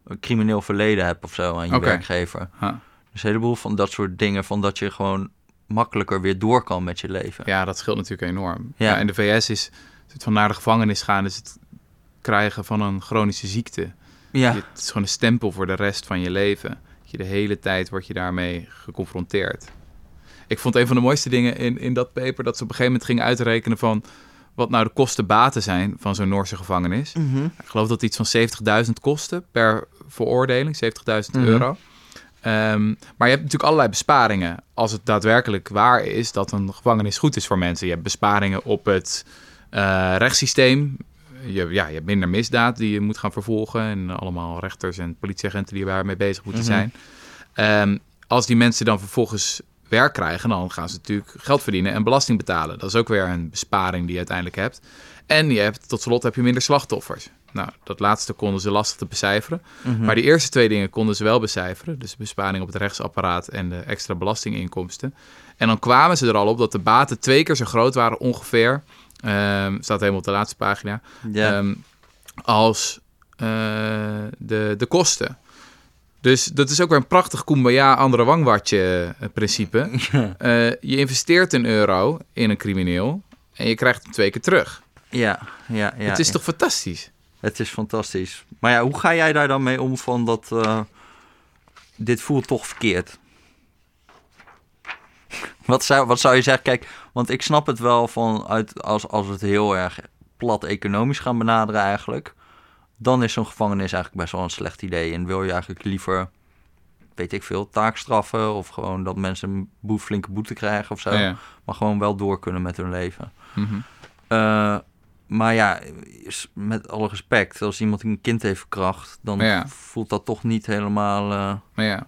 S2: een crimineel verleden hebt of zo aan je werkgever.
S1: Huh.
S2: Dus een heleboel van dat soort dingen, van dat je gewoon makkelijker weer door kan met je leven.
S1: ja, dat scheelt natuurlijk enorm.
S2: Ja.
S1: Ja. in de VS is het van naar de gevangenis gaan, is het krijgen van een chronische ziekte.
S2: Ja,
S1: Je- Het is gewoon een stempel voor de rest van je leven. Je de hele tijd word je daarmee geconfronteerd. Ik vond een van de mooiste dingen in, in dat paper dat ze op een gegeven moment gingen uitrekenen van wat nou de kosten-baten zijn van zo'n Noorse gevangenis.
S2: Mhm.
S1: Ik geloof dat het iets van 70.000 kostte per veroordeling, 70.000
S2: Mhm.
S1: euro. Ehm, maar je hebt natuurlijk allerlei besparingen. Als het daadwerkelijk waar is dat een gevangenis goed is voor mensen. Je hebt besparingen op het eh, rechtssysteem. Je, ja, je hebt minder misdaad die je moet gaan vervolgen. En allemaal rechters en politieagenten die daarmee bezig moeten
S2: Mhm.
S1: zijn. Ehm, als die mensen dan vervolgens werk krijgen, dan gaan ze natuurlijk geld verdienen en belasting betalen. Dat is ook weer een besparing die je uiteindelijk hebt. En je hebt, tot slot heb je minder slachtoffers. Nou, dat laatste konden ze lastig te becijferen.
S2: Mhm.
S1: Maar die eerste twee dingen konden ze wel becijferen. Dus de besparing op het rechtsapparaat en de extra belastinginkomsten. En dan kwamen ze er al op dat de baten twee keer zo groot waren ongeveer. ehm, staat helemaal op de laatste pagina. ehm, als eh, de, de kosten. Dus dat is ook weer een prachtig kumbaya andere wangwatje eh, principe. Eh, je investeert een euro in een crimineel en je krijgt hem twee keer terug.
S2: ja, ja, ja.
S1: het is
S2: ja.
S1: toch fantastisch?
S2: Het is fantastisch. Maar ja, hoe ga jij daar dan mee om van dat... eh, dit voelt toch verkeerd? Wat zou, wat zou je zeggen? Kijk, want ik snap het wel van uit, als, als we het heel erg plat economisch gaan benaderen eigenlijk. Dan is zo'n gevangenis eigenlijk best wel een slecht idee. En wil je eigenlijk liever, weet ik veel, taakstraffen... of gewoon dat mensen een boe, flinke boete krijgen of zo.
S1: Ja.
S2: Maar gewoon wel door kunnen met hun leven.
S1: Mhm.
S2: Eh, maar ja, met alle respect, als iemand een kind heeft verkracht, dan
S1: Ja.
S2: voelt dat toch niet helemaal. eh
S1: Maar ja.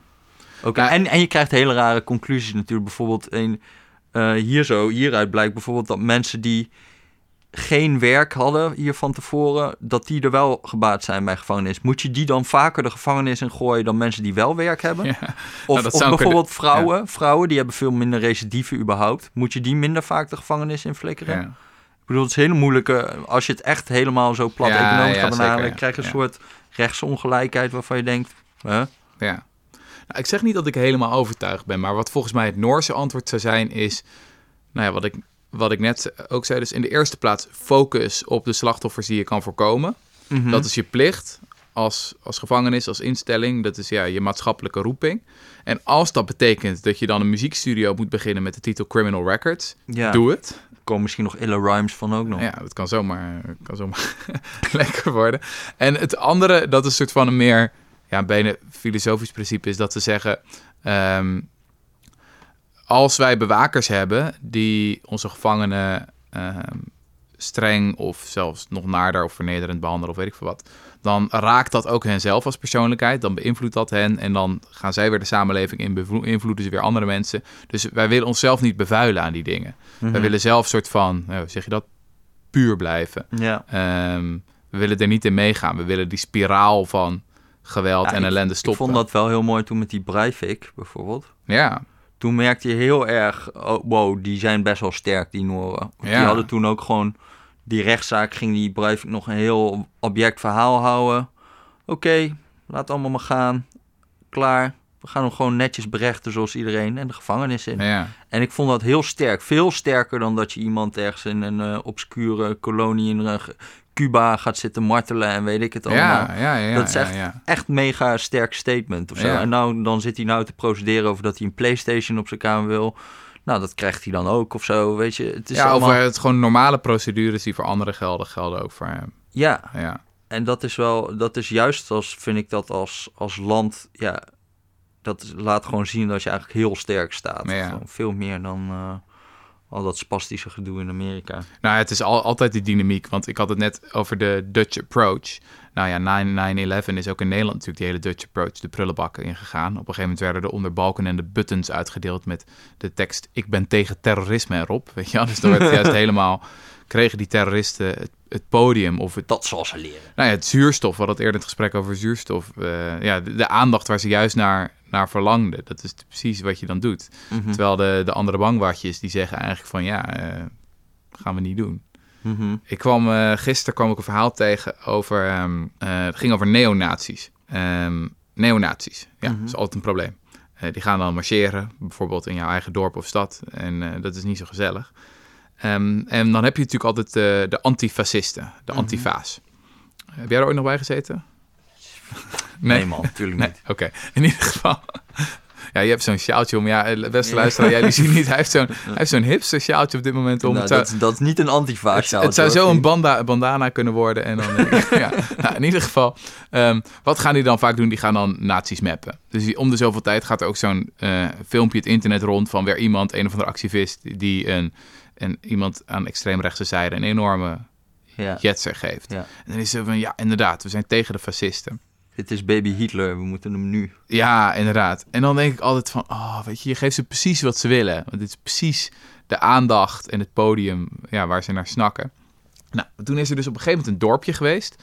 S2: oké.
S1: Ja.
S2: En, en je krijgt hele rare conclusies natuurlijk. Bijvoorbeeld een, hier zo, hieruit blijkt bijvoorbeeld dat mensen die geen werk hadden hier van tevoren, dat die er wel gebaat zijn bij gevangenis. Moet je die dan vaker de gevangenis in gooien dan mensen die wel werk hebben?
S1: Ja.
S2: Of,
S1: zou
S2: bijvoorbeeld vrouwen, vrouwen die hebben veel minder recidieven überhaupt. Moet je die minder vaak de gevangenis in flikkeren?
S1: Ja.
S2: Ik bedoel, het is een hele moeilijke... Als je het echt helemaal zo plat economisch
S1: ja,
S2: gaat benaderen... krijg je een soort rechtsongelijkheid waarvan je denkt... Huh?
S1: Ja. Nou, ik zeg niet dat ik helemaal overtuigd ben, maar wat volgens mij het Noorse antwoord zou zijn is, nou ja, wat ik, wat ik net ook zei, dus in de eerste plaats focus op de slachtoffers die je kan voorkomen.
S2: Mhm.
S1: Dat is je plicht als, als gevangenis, als instelling. Dat is ja, je maatschappelijke roeping. En als dat betekent dat je dan een muziekstudio moet beginnen met de titel Criminal Records,
S2: ja,
S1: doe het.
S2: er komen misschien nog ille rhymes van ook nog.
S1: Ja, dat kan zomaar, kan zomaar lekker worden. En het andere, dat is een soort van een meer, ja, bijna filosofisch principe, is dat ze zeggen: ehm, als wij bewakers hebben die onze gevangenen ehm, streng of zelfs nog naarder of vernederend behandelen of weet ik veel wat, dan raakt dat ook hen zelf als persoonlijkheid. Dan beïnvloedt dat hen en dan gaan zij weer de samenleving in, beïnvloeden ze weer andere mensen. Dus wij willen onszelf niet bevuilen aan die dingen.
S2: Mhm.
S1: Wij willen zelf soort van, hoe zeg je dat, puur blijven.
S2: Ja.
S1: Ehm, we willen er niet in meegaan. We willen die spiraal van geweld
S2: Ja,
S1: en
S2: ik-
S1: ellende
S2: Ik
S1: stoppen.
S2: vond dat wel heel mooi toen met die Breivik bijvoorbeeld.
S1: Ja,
S2: Toen merkte je heel erg... Oh, wow, die zijn best wel sterk, die Noren. Die hadden toen ook gewoon... Die rechtszaak ging die Breivik nog een heel object verhaal houden. Oké, laat allemaal maar gaan. Klaar. We gaan hem gewoon netjes berechten zoals iedereen en de gevangenis in.
S1: ja,
S2: En ik vond dat heel sterk. Veel sterker dan dat je iemand ergens in een eh, obscure kolonie in eh, Cuba gaat zitten martelen en weet ik het allemaal.
S1: ja, ja, ja,
S2: Dat is echt-. Echt mega sterk statement of zo.
S1: Ja.
S2: En nou, dan zit hij nou te procederen over dat hij een Playstation op zijn kamer wil. Nou, dat krijgt hij dan ook of zo, weet je. Het is
S1: ja,
S2: allemaal...
S1: over het gewoon normale procedures die voor anderen gelden, gelden ook voor hem.
S2: Ja,
S1: Ja,
S2: en dat is wel, dat is juist als, vind ik dat als, als land, ja, dat laat gewoon zien dat je eigenlijk heel sterk staat.
S1: Ja.
S2: Veel meer dan eh, al dat spastische gedoe in Amerika.
S1: Nou, het is al, altijd die dynamiek, want ik had het net over de Dutch approach. Nou ja, 9-11 is ook in Nederland natuurlijk die hele Dutch approach de prullenbakken ingegaan. Op een gegeven moment werden er onder balken en de buttons uitgedeeld met de tekst ik ben tegen terrorisme erop. Weet je? Dus dan werd juist helemaal, kregen die terroristen het, het podium of het,
S2: Dat zal ze leren.
S1: nou ja, het zuurstof. We hadden het eerder het gesprek over zuurstof. eh, ja, de, de aandacht waar ze juist naar, naar verlangden. Dat is precies wat je dan doet.
S2: Mhm.
S1: Terwijl de, de andere bangwatjes die zeggen eigenlijk van ja, eh, gaan we niet doen.
S2: Mhm.
S1: Ik kwam eh, gisteren kwam ik een verhaal tegen over. ehm, eh, het ging over neonazies. Ehm neonazies, ja,
S2: Mhm.
S1: dat is altijd een probleem. Eh, die gaan dan marcheren, bijvoorbeeld in jouw eigen dorp of stad. En dat is niet zo gezellig. Ehm, en dan heb je natuurlijk altijd de antifascisten, de
S2: Mhm.
S1: antifa's. Heb jij er ooit nog bij gezeten?
S2: Nee, man, natuurlijk
S1: Nee,
S2: niet.
S1: oké. In ieder geval. Ja, je hebt zo'n sjaaltje om. Ja, eh, beste luisteraar, jij die ziet niet. Hij heeft zo'n, hij heeft zo'n hipster sjaaltje op dit moment om.
S2: Nou,
S1: zou-
S2: dat, dat is niet een antifa
S1: het, het zou zo een banda, bandana kunnen worden. En dan, eh, ja. nou, in ieder geval, ehm, wat gaan die dan vaak doen? Die gaan dan nazi's mappen. Dus om de zoveel tijd gaat er ook zo'n eh, filmpje het internet rond van weer iemand, een of andere activist, die een, een, iemand aan extreemrechtse zijde een enorme
S2: Ja.
S1: jetser geeft.
S2: Ja.
S1: En dan is ze van, ja, inderdaad, we zijn tegen de fascisten.
S2: Dit is baby Hitler, we moeten hem nu.
S1: Ja, inderdaad. En dan denk ik altijd van, oh, weet je, je geeft ze precies wat ze willen. Want dit is precies de aandacht en het podium ja, waar ze naar snakken. Nou, toen is er dus op een gegeven moment een dorpje geweest.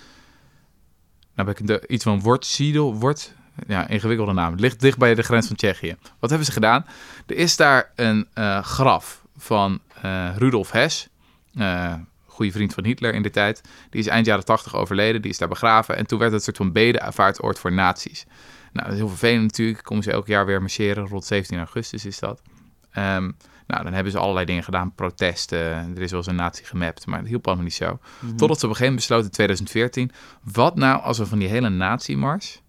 S1: Nou ben ik iets van Wortsiedel, Wort, ja, ingewikkelde naam. Het ligt dicht bij de grens van Tsjechië. Wat hebben ze gedaan? Er is daar een eh, graf van eh, Rudolf Hess, eh goede vriend van Hitler in de tijd. Die is eind jaren 80 overleden, die is daar begraven. En toen werd het een soort van bedevaartoord voor nazi's. Nou, dat is heel vervelend natuurlijk. Komen ze elk jaar weer marcheren. Rond 17 augustus is dat. Ehm, nou, dan hebben ze allerlei dingen gedaan. Protesten. Er is wel eens een nazi gemapt. Maar het hielp allemaal niet zo. Totdat ze op een gegeven moment besloten in 2014... wat nou als we van die hele nazi-mars...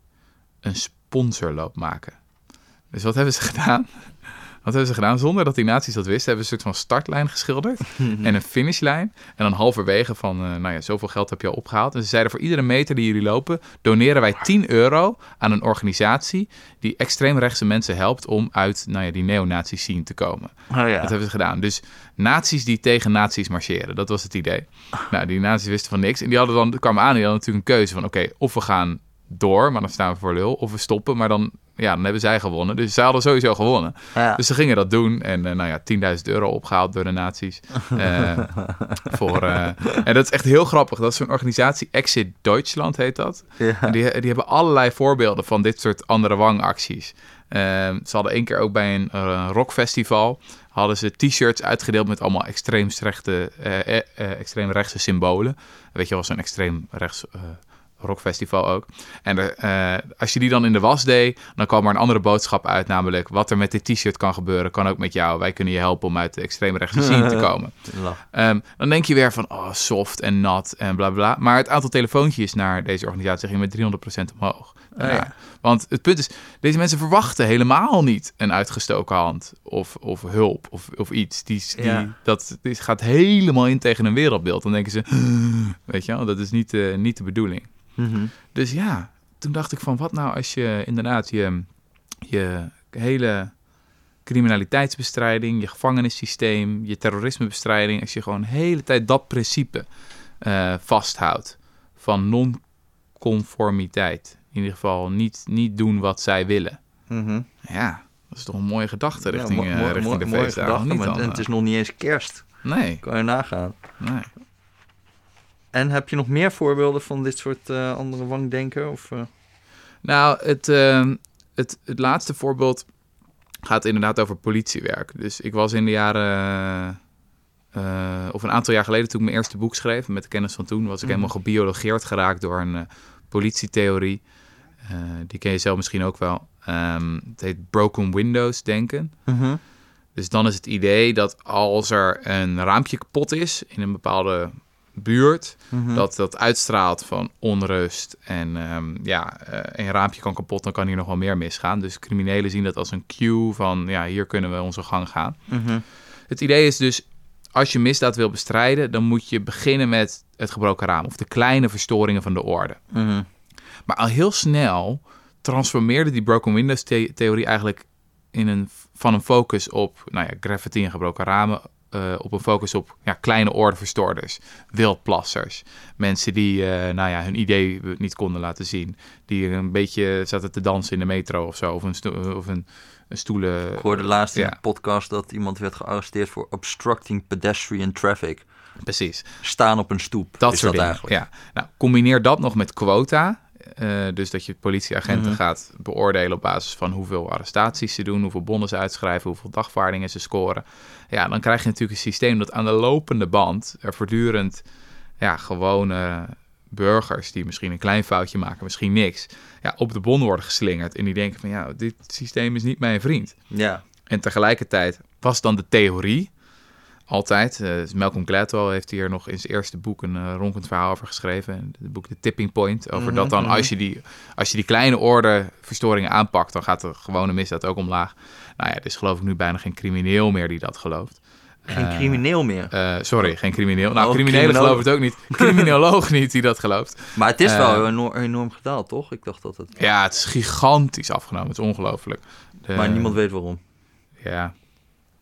S1: een sponsorloop maken? Dus wat hebben ze gedaan? Wat hebben ze gedaan? Zonder dat die nazi's dat wisten... hebben ze een soort van startlijn geschilderd... en een finishlijn. En dan halverwege van, eh, nou ja, zoveel geld heb je al opgehaald. En ze zeiden, voor iedere meter die jullie lopen... doneren wij 10 euro aan een organisatie... die extreemrechtse mensen helpt om uit nou ja, die neonazi-scene te komen.
S2: Oh ja.
S1: Dat hebben ze gedaan. Dus nazi's die tegen nazi's marcheren. Dat was het idee. Nou, die nazi's wisten van niks. En die hadden dan, kwamen aan en die hadden natuurlijk een keuze van... oké, of we gaan door, maar dan staan we voor lul. Of we stoppen, maar dan, ja, dan hebben zij gewonnen. Dus zij hadden sowieso gewonnen.
S2: Ja.
S1: Dus ze gingen dat doen. En eh, nou ja, 10.000 euro opgehaald door de nazi's. Eh, voor, eh, en dat is echt heel grappig. Dat is zo'n organisatie, Exit Deutschland heet dat.
S2: Ja.
S1: En die, die hebben allerlei voorbeelden van dit soort andere wangacties. Ze hadden één keer ook bij een rockfestival... hadden ze t-shirts uitgedeeld met allemaal extreem rechte, eh, extreem rechtse symbolen. Weet je wel, zo'n extreem rechts eh, rockfestival ook. En er, eh, als je die dan in de was deed... dan kwam er een andere boodschap uit. Namelijk, wat er met dit t-shirt kan gebeuren... kan ook met jou. Wij kunnen je helpen om uit de extreem rechtse scene te komen. Ehm, dan denk je weer van, oh, soft en nat en bla bla. Maar het aantal telefoontjes naar deze organisatie ging met 300% omhoog.
S2: Ja.
S1: Want het punt is, deze mensen verwachten helemaal niet een uitgestoken hand of, of hulp of, of iets. Die, die,
S2: Ja.
S1: Dat die gaat helemaal in tegen een wereldbeeld. Dan denken ze, weet je wel, dat is niet, eh, niet de bedoeling.
S2: Mhm.
S1: Dus ja, toen dacht ik van, wat nou als je inderdaad je, je hele criminaliteitsbestrijding, je gevangenissysteem, je terrorismebestrijding, als je gewoon de hele tijd dat principe eh, vasthoudt van non-conformiteit. In ieder geval niet, niet doen wat zij willen.
S2: Mhm.
S1: Ja, dat is toch een mooie gedachte
S2: Ja,
S1: richting,
S2: mo-
S1: eh,
S2: mo-
S1: richting
S2: mo-
S1: de
S2: mooie
S1: feestdagen.
S2: gedachte,
S1: Niet
S2: maar
S1: dan,
S2: en het
S1: eh,
S2: is nog niet eens kerst.
S1: Nee,
S2: Kan je nagaan.
S1: nee.
S2: En heb je nog meer voorbeelden van dit soort eh, andere wangdenken? Of, eh?
S1: Nou, het, ehm, het, het laatste voorbeeld gaat inderdaad over politiewerk. Dus ik was in de jaren, eh, of een aantal jaar geleden, toen ik mijn eerste boek schreef, met de kennis van toen, was ik
S2: Mhm.
S1: helemaal gebiologeerd geraakt door een eh, politietheorie. Eh, die ken je zelf misschien ook wel. Ehm, het heet broken windows denken. Dus dan is het idee dat als er een raampje kapot is in een bepaalde buurt,
S2: Mhm.
S1: dat dat uitstraalt van onrust. En ehm, ja, eh, een raampje kan kapot, dan kan hier nog wel meer misgaan. Dus criminelen zien dat als een cue van, ja, hier kunnen we onze gang gaan.
S2: Mhm.
S1: Het idee is dus, als je misdaad wil bestrijden, dan moet je beginnen met het gebroken raam of de kleine verstoringen van de orde. Maar al heel snel transformeerde die broken windows the- theorie eigenlijk in een, van een focus op nou ja, graffiti en gebroken ramen. eh, op een focus op ja, kleine ordeverstoorders, wildplassers. Mensen die eh, nou ja, hun idee niet konden laten zien. Die een beetje zaten te dansen in de metro of zo. Of een, of een, een stoelen...
S2: Ik hoorde laatst in een podcast dat iemand werd gearresteerd voor obstructing pedestrian traffic.
S1: Precies.
S2: Staan op een stoep.
S1: Dat
S2: is
S1: soort
S2: dat
S1: dingen.
S2: eigenlijk.
S1: Ja. Nou, combineer dat nog met quota. Eh, dus dat je politieagenten
S2: Mhm.
S1: gaat beoordelen op basis van hoeveel arrestaties ze doen, hoeveel bonnen ze uitschrijven, hoeveel dagvaardingen ze scoren. Ja, dan krijg je natuurlijk een systeem dat aan de lopende band er voortdurend ja, gewone burgers die misschien een klein foutje maken, misschien niks, ja, op de bon worden geslingerd. En die denken van ja, dit systeem is niet mijn vriend.
S2: Ja.
S1: En tegelijkertijd was dan de theorie altijd. eh, Malcolm Gladwell heeft hier nog in zijn eerste boek een eh, ronkend verhaal over geschreven. Het boek The Tipping Point. Over
S2: Mhm,
S1: dat dan
S2: mhm.
S1: als je, die, als je die kleine ordeverstoringen aanpakt, dan gaat de gewone misdaad ook omlaag. Nou ja, er is geloof ik nu bijna geen crimineel meer die dat gelooft.
S2: Geen
S1: Eh,
S2: crimineel meer.
S1: sorry, geen crimineel. Nou,
S2: Oh,
S1: criminelen geloven het ook niet. Criminoloog niet die dat gelooft.
S2: Maar het is wel enorm, enorm gedaald, toch? Ik dacht dat het...
S1: Ja, het is gigantisch afgenomen. Het is ongelooflijk. De-
S2: Maar niemand weet waarom.
S1: Ja.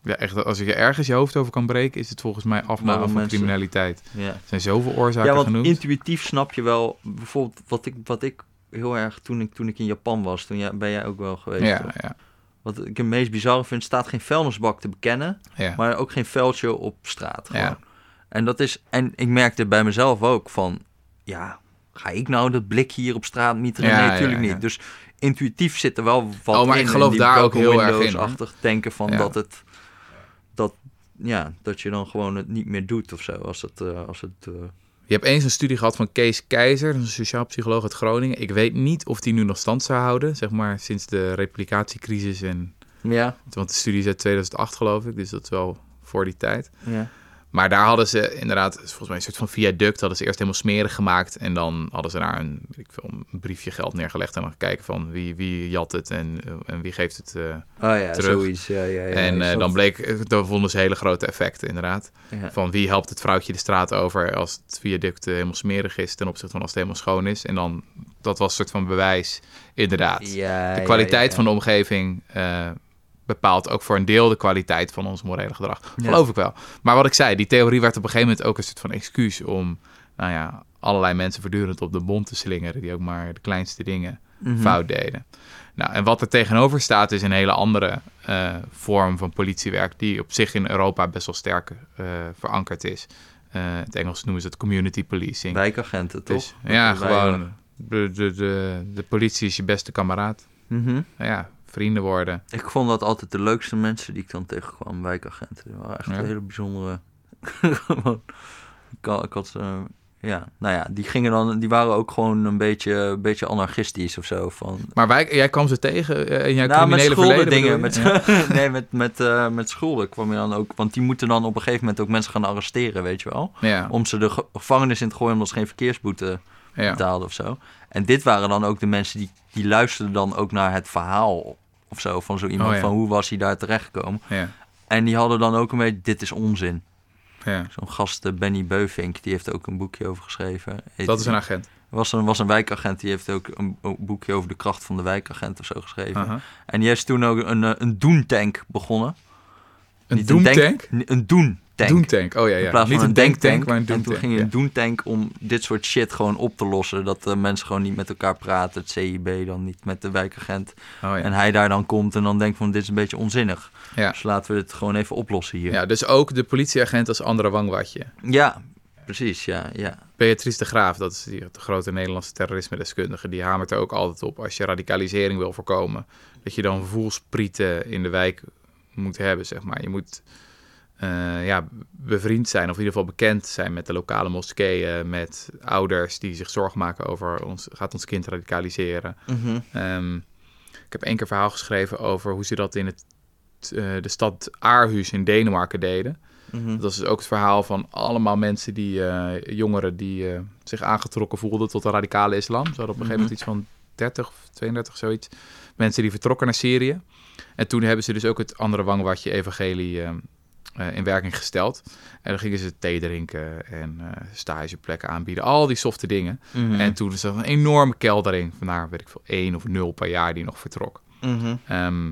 S1: Ja, echt. Als je ergens je hoofd over kan breken, is het volgens mij afname
S2: Waarom
S1: van
S2: mensen-
S1: criminaliteit.
S2: Ja.
S1: Er zijn zoveel oorzaken
S2: Ja, want
S1: genoemd.
S2: intuïtief snap je wel... Bijvoorbeeld wat ik, wat ik heel erg... Toen ik, toen ik in Japan was, toen jij, ben jij ook wel geweest.
S1: ja,
S2: toch?
S1: ja,
S2: Wat ik het meest bizarre vind, staat geen vuilnisbak te bekennen...
S1: ja.
S2: maar ook geen vuiltje op straat. Gewoon.
S1: Ja.
S2: En dat is... En ik merkte bij mezelf ook van... Ja, ga ik nou dat blik hier op straat mieteren?
S1: Ja,
S2: nee, natuurlijk niet. Dus intuïtief zit er wel wat
S1: Oh, maar
S2: in.
S1: ik geloof
S2: die
S1: daar ook heel erg in.
S2: Windows-achtig denken van dat het... Ja, dat je dan gewoon het niet meer doet of zo. Als het... eh, als het eh,
S1: Je hebt eens een studie gehad van Kees Keizer, een sociaal psycholoog uit Groningen. Ik weet niet of die nu nog stand zou houden, zeg maar sinds de replicatiecrisis. En,
S2: ja,
S1: want de studie is uit 2008 geloof ik, dus dat is wel voor die tijd.
S2: ja.
S1: Maar daar hadden ze inderdaad, volgens mij een soort van viaduct, hadden ze eerst helemaal smerig gemaakt. En dan hadden ze daar een, ik veel, een briefje geld neergelegd en dan kijken van wie, wie jat het en, en wie geeft het. eh,
S2: Oh ja,
S1: Terug.
S2: zoiets. Ja, ja, ja,
S1: en eh, dan bleek, eh, dan vonden ze hele grote effecten inderdaad.
S2: Ja.
S1: Van wie helpt het vrouwtje de straat over als het viaduct helemaal smerig is ten opzichte van als het helemaal schoon is. En dan, dat was een soort van bewijs, inderdaad.
S2: Ja,
S1: de kwaliteit van de omgeving bepaalt ook voor een deel de kwaliteit van ons morele gedrag.
S2: Ja.
S1: Geloof ik wel. Maar wat ik zei, die theorie werd op een gegeven moment ook een soort van excuus om, nou ja, allerlei mensen voortdurend op de bond te slingeren die ook maar de kleinste dingen
S2: Mhm.
S1: fout deden. Nou, en wat er tegenover staat is een hele andere eh, vorm van politiewerk die op zich in Europa best wel sterk eh, verankerd is. Eh, in het Engels noemen ze het community policing.
S2: Wijkagenten, toch?
S1: Dus, ja, gewoon de, de, de, de politie is je beste kameraad.
S2: Mhm.
S1: Nou ja, vrienden worden.
S2: Ik vond dat altijd de leukste mensen die ik dan tegenkwam, wijkagenten. Die waren echt
S1: Ja.
S2: hele bijzondere... Gewoon, ik, had- ik had... eh, ja, nou ja, die gingen dan... Die waren ook gewoon een beetje, een beetje anarchistisch of zo. Van,
S1: Maar wij, jij kwam ze tegen eh, in jouw
S2: nou,
S1: criminele verleden?
S2: dingen. Met, nee, met, met, eh, met schulden kwam je dan ook... Want die moeten dan op een gegeven moment ook mensen gaan arresteren, weet je wel.
S1: Ja, ja,
S2: Om ze de ge- gevangenis in te gooien omdat ze geen verkeersboete
S1: ja.
S2: betaalden of zo. En dit waren dan ook de mensen die, die luisterden dan ook naar het verhaal of zo van zo iemand.
S1: Oh, ja.
S2: Van hoe was hij daar terechtgekomen.
S1: ja,
S2: En die hadden dan ook een beetje, dit is onzin.
S1: ja.
S2: Zo'n gast, eh, Benny Beuvink, die heeft ook een boekje over geschreven. Heet-
S1: Dat is een agent.
S2: was een, was een wijkagent, die heeft ook een, boekje over de kracht van de wijkagent of zo geschreven. En die heeft toen ook een, eh, een doentank begonnen.
S1: Een doemtank?
S2: Een doentank.
S1: Doemtank, oh ja,
S2: In
S1: ja.
S2: plaats
S1: Niet
S2: van
S1: een denktank, maar een
S2: En toen ging je
S1: ja.
S2: een doentank om dit soort shit gewoon op te lossen. Dat uh, mensen gewoon niet met elkaar praten. Het CIB dan niet met de wijkagent.
S1: Oh, ja.
S2: En hij daar dan komt en dan denkt van dit is een beetje onzinnig.
S1: Ja.
S2: Dus laten we dit gewoon even oplossen hier.
S1: ja, dus ook de politieagent als andere wangwatje.
S2: Ja, precies. Ja, ja.
S1: Beatrice de Graaf, dat is die, de grote Nederlandse terrorisme-deskundige, die hamert er ook altijd op als je radicalisering wil voorkomen. Dat je dan voelsprieten in de wijk moet hebben, zeg maar. Je moet eh, ja, bevriend zijn, of in ieder geval bekend zijn met de lokale moskeeën, met ouders die zich zorgen maken over ons, gaat ons kind radicaliseren.
S2: Mhm.
S1: Ehm, ik heb één keer een verhaal geschreven over hoe ze dat in het, eh, de stad Aarhus in Denemarken deden.
S2: Mhm.
S1: Dat is dus ook het verhaal van allemaal mensen die, eh, jongeren die zich aangetrokken voelden tot de radicale islam. Ze hadden op een gegeven moment iets van 30 of 32, zoiets. Mensen die vertrokken naar Syrië. En toen hebben ze dus ook het andere wangwatje evangelie eh, eh, in werking gesteld. En dan gingen ze thee drinken en eh, stageplekken aanbieden. Al die softe dingen.
S2: Mhm.
S1: En toen is er een enorme keldering. Vandaar, weet ik veel, één of nul per jaar die nog vertrok. Ehm,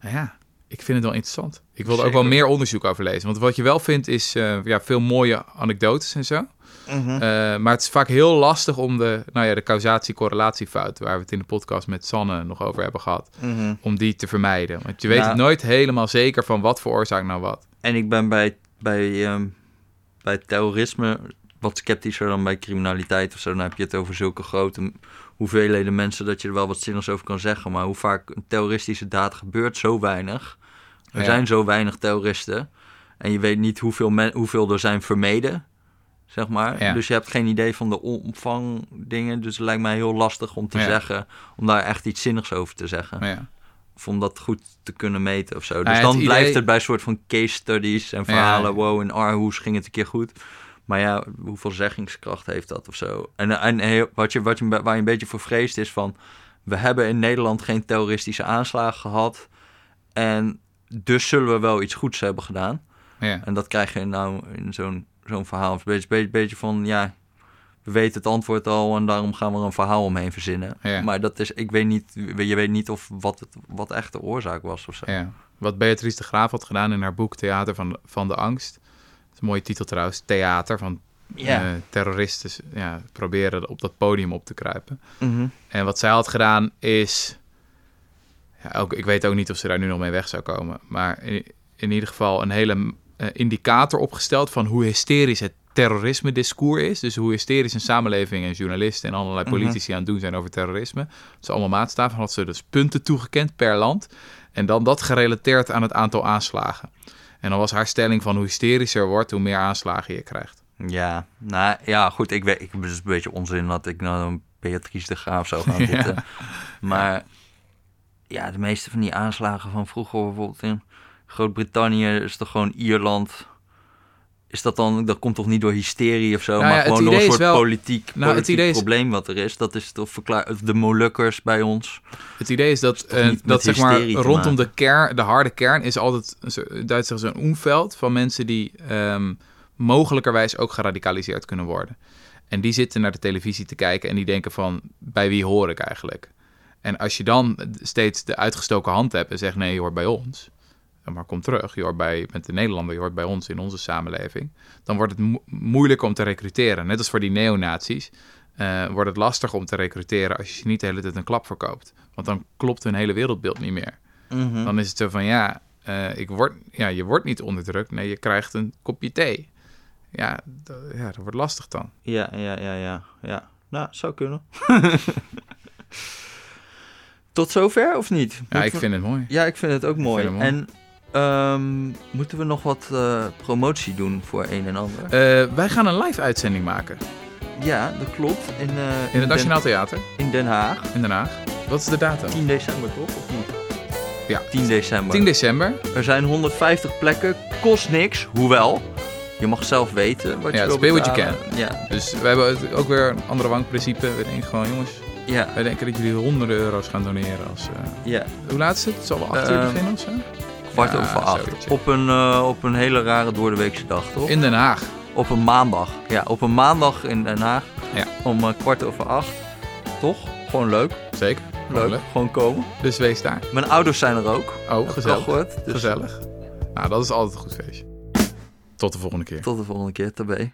S1: nou ja, ik vind het wel interessant. Ik wil er ook wel meer onderzoek over lezen. Want wat je wel vindt is eh, ja, veel mooie anekdotes en zo.
S2: Mhm.
S1: Eh, maar het is vaak heel lastig om de, nou ja, de causatie-correlatiefout... waar we het in de podcast met Sanne nog over hebben gehad...
S2: Mhm.
S1: om die te vermijden. Want je weet
S2: Nou.
S1: het nooit helemaal zeker van wat veroorzaakt nou wat.
S2: En ik ben bij, bij, ehm, bij terrorisme wat sceptischer dan bij criminaliteit of zo. Dan heb je het over zulke grote hoeveelheden mensen dat je er wel wat zinnigs over kan zeggen. Maar hoe vaak een terroristische daad gebeurt, zo weinig. Er
S1: Ja.
S2: zijn zo weinig terroristen. En je weet niet hoeveel, men, hoeveel er zijn vermeden, zeg maar.
S1: Ja.
S2: Dus je hebt geen idee van de omvang dingen. Dus het lijkt mij heel lastig om te
S1: Ja.
S2: zeggen, om daar echt iets zinnigs over te zeggen. Of om dat goed te kunnen meten of zo.
S1: Nou
S2: Dus dan blijft het bij een soort van case studies en verhalen. Wow, in Aarhus ging het een keer goed. Maar ja, hoeveel zeggingskracht heeft dat of zo? En, en heel- wat je, wat je, waar je een beetje voor vreest is van... We hebben in Nederland geen terroristische aanslagen gehad. En dus zullen we wel iets goeds hebben gedaan.
S1: ja.
S2: En dat krijg je nou in zo'n zo'n verhaal. Een beetje, beetje, beetje van, ja, we weten het antwoord al... en daarom gaan we er een verhaal omheen verzinnen.
S1: Ja.
S2: Maar dat is, ik weet niet, je weet niet of wat, het, wat echt de oorzaak was of zo.
S1: Ja. Wat Beatrice de Graaf had gedaan in haar boek Theater van, van de Angst. Dat is een mooie titel trouwens. Theater van
S2: Ja.
S1: eh, terroristen ja, proberen op dat podium op te kruipen.
S2: Mhm.
S1: En wat zij had gedaan is... Ja, ook, ik weet ook niet of ze daar nu nog mee weg zou komen. Maar in, in ieder geval een hele eh, indicator opgesteld... van hoe hysterisch het terrorisme-discours is. Dus hoe hysterisch een samenleving en journalisten... en allerlei
S2: Mhm.
S1: politici aan het doen zijn over terrorisme. Dat is allemaal maatstaven. Had ze dus punten toegekend per land. En dan dat gerelateerd aan het aantal aanslagen. En dan was haar stelling van hoe hysterischer wordt... hoe meer aanslagen je krijgt.
S2: Ja, nou ja, goed. Ik weet, ik, het is een beetje onzin dat ik nou een Beatrice de Graaf zou gaan
S1: Ja.
S2: zitten. Maar ja, de meeste van die aanslagen van vroeger, bijvoorbeeld in Groot-Brittannië, is toch gewoon Ierland. Is dat dan, dat komt toch niet door hysterie of zo,
S1: Nou
S2: maar gewoon door een soort
S1: wel-
S2: politiek,
S1: Nou, het
S2: politiek
S1: idee is-
S2: probleem wat er is. Dat is toch verklaar, de Molukkers bij ons.
S1: Het idee is dat, eh, dat zeg maar, rondom de, kern, de harde kern is altijd, zo- Duits zeggen ze, een omveld van mensen die ehm, mogelijkerwijs ook geradicaliseerd kunnen worden. En die zitten naar de televisie te kijken en die denken van, bij wie hoor ik eigenlijk? En als je dan steeds de uitgestoken hand hebt en zegt, nee, je hoort bij ons. Maar kom terug, je hoort bij, bent een Nederlander, je hoort bij ons in onze samenleving. Dan wordt het mo- moeilijker om te recruteren. Net als voor die neonazies eh, wordt het lastig om te recruteren als je ze niet de hele tijd een klap verkoopt. Want dan klopt hun hele wereldbeeld niet meer.
S2: Mhm.
S1: Dan is het zo van, ja, eh, ik word, ja, je wordt niet onderdrukt. Nee, je krijgt een kopje thee. Ja, ja dat wordt lastig dan.
S2: Ja, ja, ja, ja, ja. Nou, zou kunnen. Tot zover of niet?
S1: Ja, ik
S2: we-
S1: vind het mooi.
S2: Ja, ik vind het ook mooi.
S1: vind het mooi.
S2: En ehm, moeten we nog wat eh, promotie doen voor een en ander?
S1: Eh, wij gaan een live uitzending maken
S2: ja, dat klopt. In, eh,
S1: in het
S2: Den-
S1: Nationaal Theater
S2: in Den Haag.
S1: in Den Haag. Wat is de datum?
S2: 10 december toch, of niet?
S1: Ja.
S2: 10 december.
S1: 10 december.
S2: Er zijn 150 plekken, kost niks, hoewel. Je mag zelf weten wat
S1: Ja,
S2: je wil
S1: speel wat je
S2: betalen. Ja,
S1: Dus we hebben ook weer een andere bankprincipe. We denken gewoon, jongens,
S2: ja,
S1: wij denken dat jullie honderden euro's gaan doneren. Als, eh,
S2: ja.
S1: Hoe laat is het? Het zal wel 8 uur
S2: Eh,
S1: beginnen of zo?
S2: Kwart over acht. Op een, eh, op een hele rare doordeweekse dag, toch?
S1: In Den Haag.
S2: Op een maandag. Ja, op een maandag in Den Haag.
S1: Ja.
S2: Om eh, kwart over acht. Toch? Gewoon leuk.
S1: Zeker.
S2: Leuk.
S1: Leuk.
S2: Gewoon komen.
S1: Dus wees daar.
S2: Mijn ouders zijn er ook.
S1: Oh, gezellig.
S2: gehoord. Dus
S1: Gezellig. Nou, dat is altijd een goed feestje. Tot de volgende keer.
S2: Tot de volgende keer. Tabé.